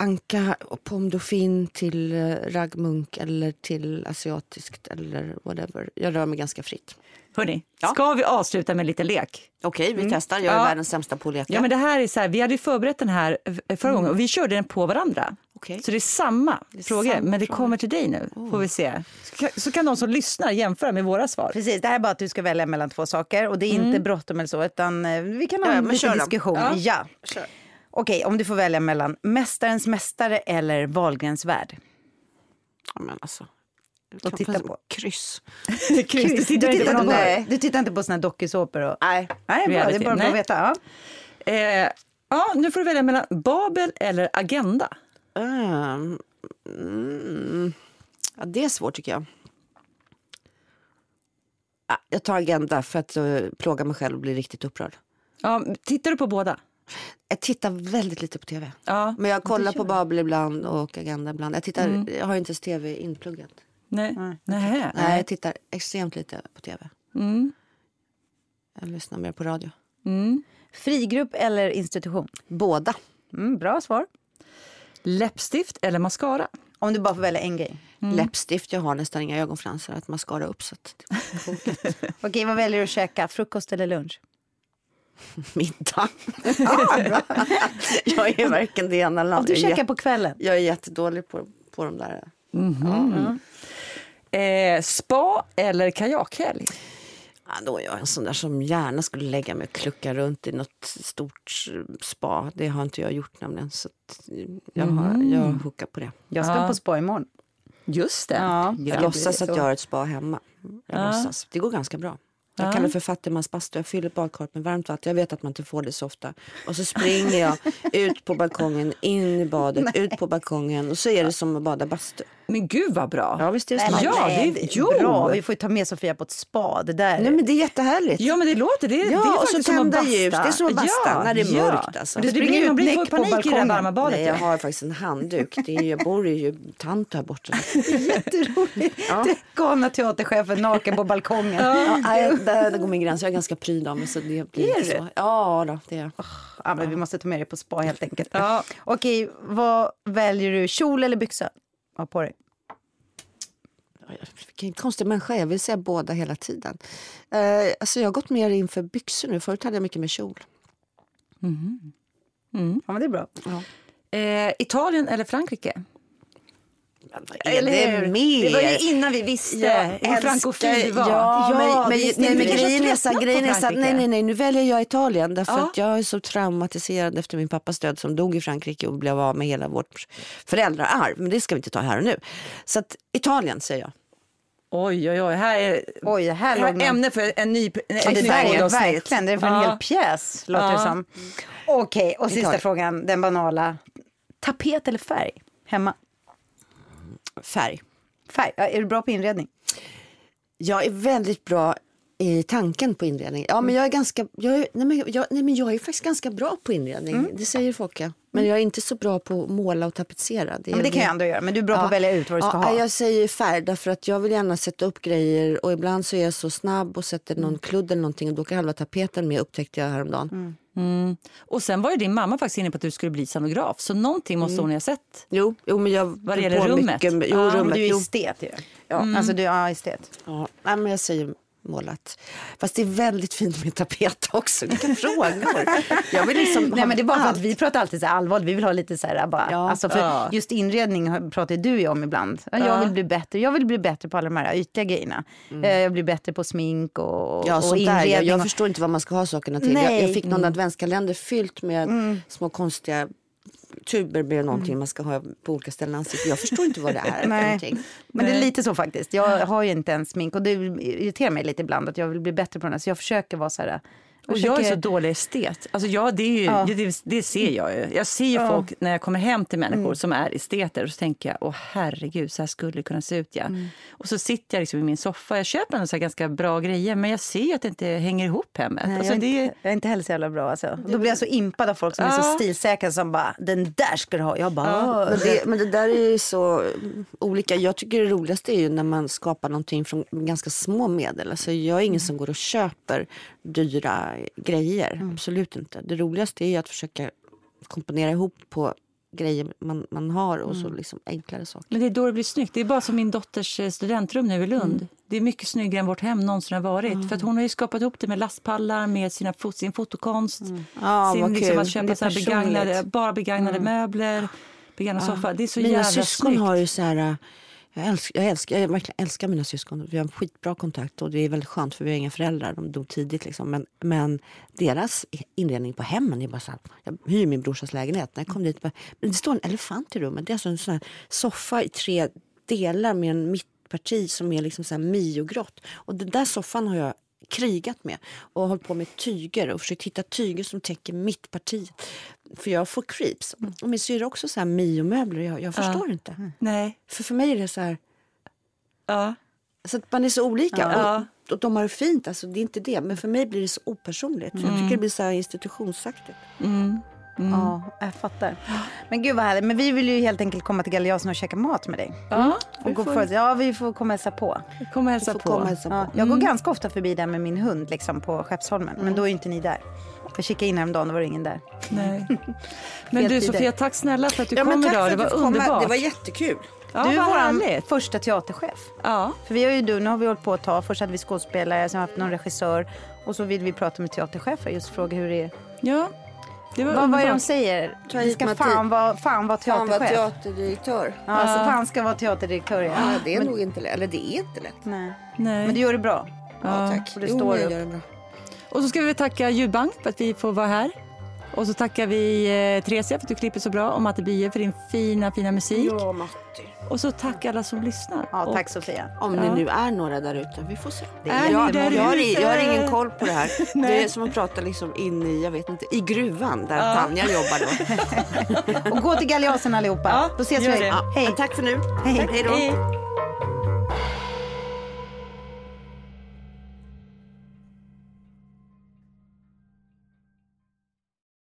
anka och pomme dauphine till eh, raggmunk eller till asiatiskt eller whatever. Jag rör mig ganska fritt. Hörni, ska vi avsluta med en liten lek? Okej, vi testar. Jag är Ja. världens sämsta på att leka. Ja, men det här är så här, vi hade ju förberett den här eh, förra gången och vi körde den på varandra. Okej. Så det är samma är frågor, samma men det kommer till dig nu. Får vi se. Så kan, så kan de som lyssnar jämföra med våra svar. Precis, det här är bara att du ska välja mellan två saker och det är inte bråttom eller så utan eh, vi kan ha Ja, en liten diskussion. Ja. Ja. Okej, om du får välja mellan Mästarens mästare eller Wahlgrens värld. Ja, men alltså. Och titta på. Kryss. Kryss, du Du tittar inte tittar, på inte på, du tittar inte på såna här dokusåpor? Och... Nej. Nej, bra, det är bara bra Nej. att veta. Ja. Eh, ja, nu får du välja mellan Babel eller Agenda. Um, mm, ja, det är svårt tycker jag. Ja, Jag tar Agenda för att uh, plåga mig själv och bli riktigt upprörd. Ja, tittar du på båda? Jag tittar väldigt lite på tv. Ja, Men jag kollar på Babel ibland och Agenda ibland. Jag, tittar, Mm. jag har inte ens tv inpluggat. Nej. Nej. Nej, jag tittar extremt lite på tv. Mm. Jag lyssnar mer på radio. Mm. Frigrupp eller institution? Båda. Mm, bra svar. Läppstift eller mascara? Om du bara får välja en grej. Läppstift, jag har nästan inga ögonfransar att mascara upp. Så att Okej, vad väljer du att käka? Frukost eller lunch? middag. jag är varken det ena eller Om du käkar på kvällen? Jag är jättedålig på, på de där. Eh, spa eller kajakhelg? Ja, då är jag en sån där som gärna skulle lägga mig och klucka runt i något stort spa. Det har inte jag gjort nämligen. Så att jag, har, jag hookar på det. Jag ska Ja. på spa imorgon. Just det. Ja. Jag låtsas att jag har ett spa hemma. Jag låtsas. Det går ganska bra. Jag Ja. kallar det för fattigmans bastu. Jag fyller badkaret med varmt vatten. Jag vet att man inte får det så ofta. Och så springer jag ut på balkongen, in i badet, ut på balkongen. Och så är det som att bada bastu. Men gud vad bra. Ja, visst är det smart. Ja, det- är jo. bra. Vi får ta med Sofia på ett spa. Det där. Nej men det är jättehärligt. Ja men det låter, det, det är Ja, och så faktiskt som att tända ljus. Det är som att basta när det är mörkt, alltså. Det, Du springer blir, ut man blir näck på panik i det balkongen. varma badet. Nej, jag har faktiskt en handduk. Det är, jag bor ju tant här borta. Jätteroligt. Ja. Det galna teaterchefen naken på balkongen. Ja, nej, där, där går min gräns. Jag är ganska pryd av mig. Så det blir Är du? så. Ja, då, det är jag. Ja, men vi måste ta med dig på spa helt enkelt. Ja. Okej, vad väljer du? Kjol eller byxa? Ha på dig. Vilken konstig människa jag vill säga båda hela tiden. Eh, alltså jag har gått mer in för byxor nu. Förut hade jag mycket mer kjol. Ja, men det är bra. Eh, Italien eller Frankrike? Är det mer? Det var ju innan vi visste hur frankofil du var. Ja, Ja, men, men, visst, nej, men grejen är så, grejen är så Frankrike. nej, nej, nej, nu väljer jag Italien därför Ja. att jag är så traumatiserad efter min pappas död som dog i Frankrike och blev av med hela vårt föräldraarv. Men det ska vi inte ta här och nu. Så att Italien säger jag. Oj, oj, oj. Här är, Oj, det här här någon- ämne för en ny Ja, ett det där är verkligen, det är för en Ja. hel pjäs låter det Ja. som. Okej, och sista Italien. frågan, den banala. Tapet eller färg? Hemma? Färg. Färg, ja, är du bra på inredning? Jag är väldigt bra i tanken på inredning. Ja, men jag är ganska, jag är, nej, men jag, nej, men jag är faktiskt ganska bra på inredning. Mm. Det säger folk. Ja. Men jag är inte så bra på att måla och tapetsera. Det, är Men det kan jag ändå göra. Men du är bra på att välja ut vad du ska ja, ha. Jag säger färg därför att jag vill gärna sätta upp grejer och ibland så är jag så snabb och sätter någon kludd eller någonting och då kan halva tapeten med upptäckte jag häromdagen. Mm. Och sen var ju din mamma faktiskt inne på att du skulle bli scenograf. Så någonting måste Mm. hon ha sett. Jo, jo, men jag Vad det gäller rummet. Mycket, jo, Ja, men rummet. du är estet ju. Ja. Alltså du är estet. Ja, nej, men jag säger målat. Fast det är väldigt fint med tapet också. Vilka frågor. Jag vill liksom Nej men det är bara för att allt. vi pratar alltid så allvarligt. Vi vill ha lite så här bara. Ja. alltså för Ja. just inredning pratar du ju om ibland. Ja, Jag Ja. vill bli bättre. Jag vill bli bättre på alla de här ytliga grejerna. Eh, Jag blir bättre på smink och, Ja, och inredning. Jag, jag förstår inte vad man ska ha sakerna till. Jag, jag fick någon adventskalender fyllt med små konstiga tuber med någonting man ska ha på olika ställen i ansiktet. Jag förstår inte vad det är. Nej. Men det är lite så faktiskt. Jag har ju inte ens smink och det irriterar mig lite ibland att jag vill bli bättre på den här. Så jag försöker vara så här. Och jag är så dålig estet. Alltså jag, det, är ju, Ja. det, det ser jag ju. Jag ser ju Ja. folk när jag kommer hem till människor Mm. som är esteter och så tänker jag, åh herregud, så här skulle det kunna se ut ja. Mm. Och så sitter jag liksom i min soffa, jag köper en så här ganska bra grejer men jag ser ju att det inte hänger ihop hemmet. Nej, alltså jag, är det är, inte, jag är inte heller så jävla bra. Alltså. Då blir jag så impad av folk som är så Ja. stilsäkra som bara, den där ska du ha. Jag bara, Men det, men det där är ju så mm, olika. Jag tycker det roligaste är ju när man skapar någonting från ganska små medel. Alltså jag är ingen som går och köper dyra grejer. Absolut inte. Det roligaste är ju att försöka komponera ihop på grejer man, man har och så liksom enklare saker. men det är då det blir snyggt. Det är bara som min dotters eh, studentrum nu i Lund. Mm. Det är mycket snyggare än vårt hem någonsin har varit. För att hon har ju skapat ihop det med lastpallar, med sina, sin fotokonst. Ja, sin, vad liksom, att köpa så här begagnade, bara begagnade möbler, begagnad soffa. Det är så Mina jävla syskon snyggt. har ju så här... Jag älskar, jag, älskar, jag verkligen älskar mina syskon. Vi har en skitbra kontakt och det är väldigt skönt för vi har inga föräldrar. De dog tidigt. Liksom. Men, men deras inredning på hemmen är bara så här. Jag hyr min brorsas lägenhet. När jag kom dit bara, men det står en elefant i rummet. Det är alltså en sån här soffa i tre delar med en mittparti som är liksom så här miogrått. Och den där soffan har jag krigat med och hållit på med tyger och försökt hitta tyger som täcker mittpartiet. För jag får creeps. Och min syrra har också så här miomöbler. Jag, jag förstår inte. Nej. För för mig är det så här, Ja. så att man är så olika. Ja. Och, och de har det fint, alltså, det är inte det. Men för mig blir det så opersonligt. Jag tycker det blir så här institutionsaktigt. Mm. Ja, jag fattar. Men gud vad härligt. Men vi vill ju helt enkelt komma till Galeasen och käka mat med dig. Ja, Och vi gå får för, ja, vi får komma och hälsa på. komma och hälsa Får på. komma och hälsa på. Ja, jag går ganska ofta förbi där med min hund liksom, på Skeppsholmen. Men då är ju inte ni där. Jag kikade in häromdagen, då var det ingen där. Nej. Men du. Sofia, tack snälla för att du Ja, men kom idag. Det var fick komma. underbart. Det var jättekul. ja, du är vår härligt. första teaterchef. Ja. För vi har ju du, nu har vi hållit på ett tag. Först hade vi skådespelare, sen har vi haft någon regissör. Och så vill vi prata med teaterchefer, just fråga hur det är. ja, det var Vad, vad är de underbart. säger? Vi ska fan vara fan var Han var teaterchef. teaterdirektör. Ja, alltså, fan ska vara teaterdirektör. Ja. Ja, det är nog inte lätt. Eller det är inte lätt. Nej. Nej. Men du gör det bra. Ja, tack. och det Jo, står jag upp. Och så ska vi tacka Ljudbank för att vi får vara här. Och så tackar vi eh, Theresia för att du klipper så bra och Matte Bie för din fina, fina musik. Ja, Matti. Och så tack alla som lyssnar. Ja, och, tack Sofia. Om Ja. det nu är några där ute. Vi får se. Det är jag, där jag, har, jag har ingen koll på det här. Det är som att prata liksom in i, jag vet inte, i gruvan där Ja. Tanja jobbar då. Och gå till Galeasen allihopa. Ja, Då ses vi. det. Hej. Tack för nu. Hej. Hej då. Hej.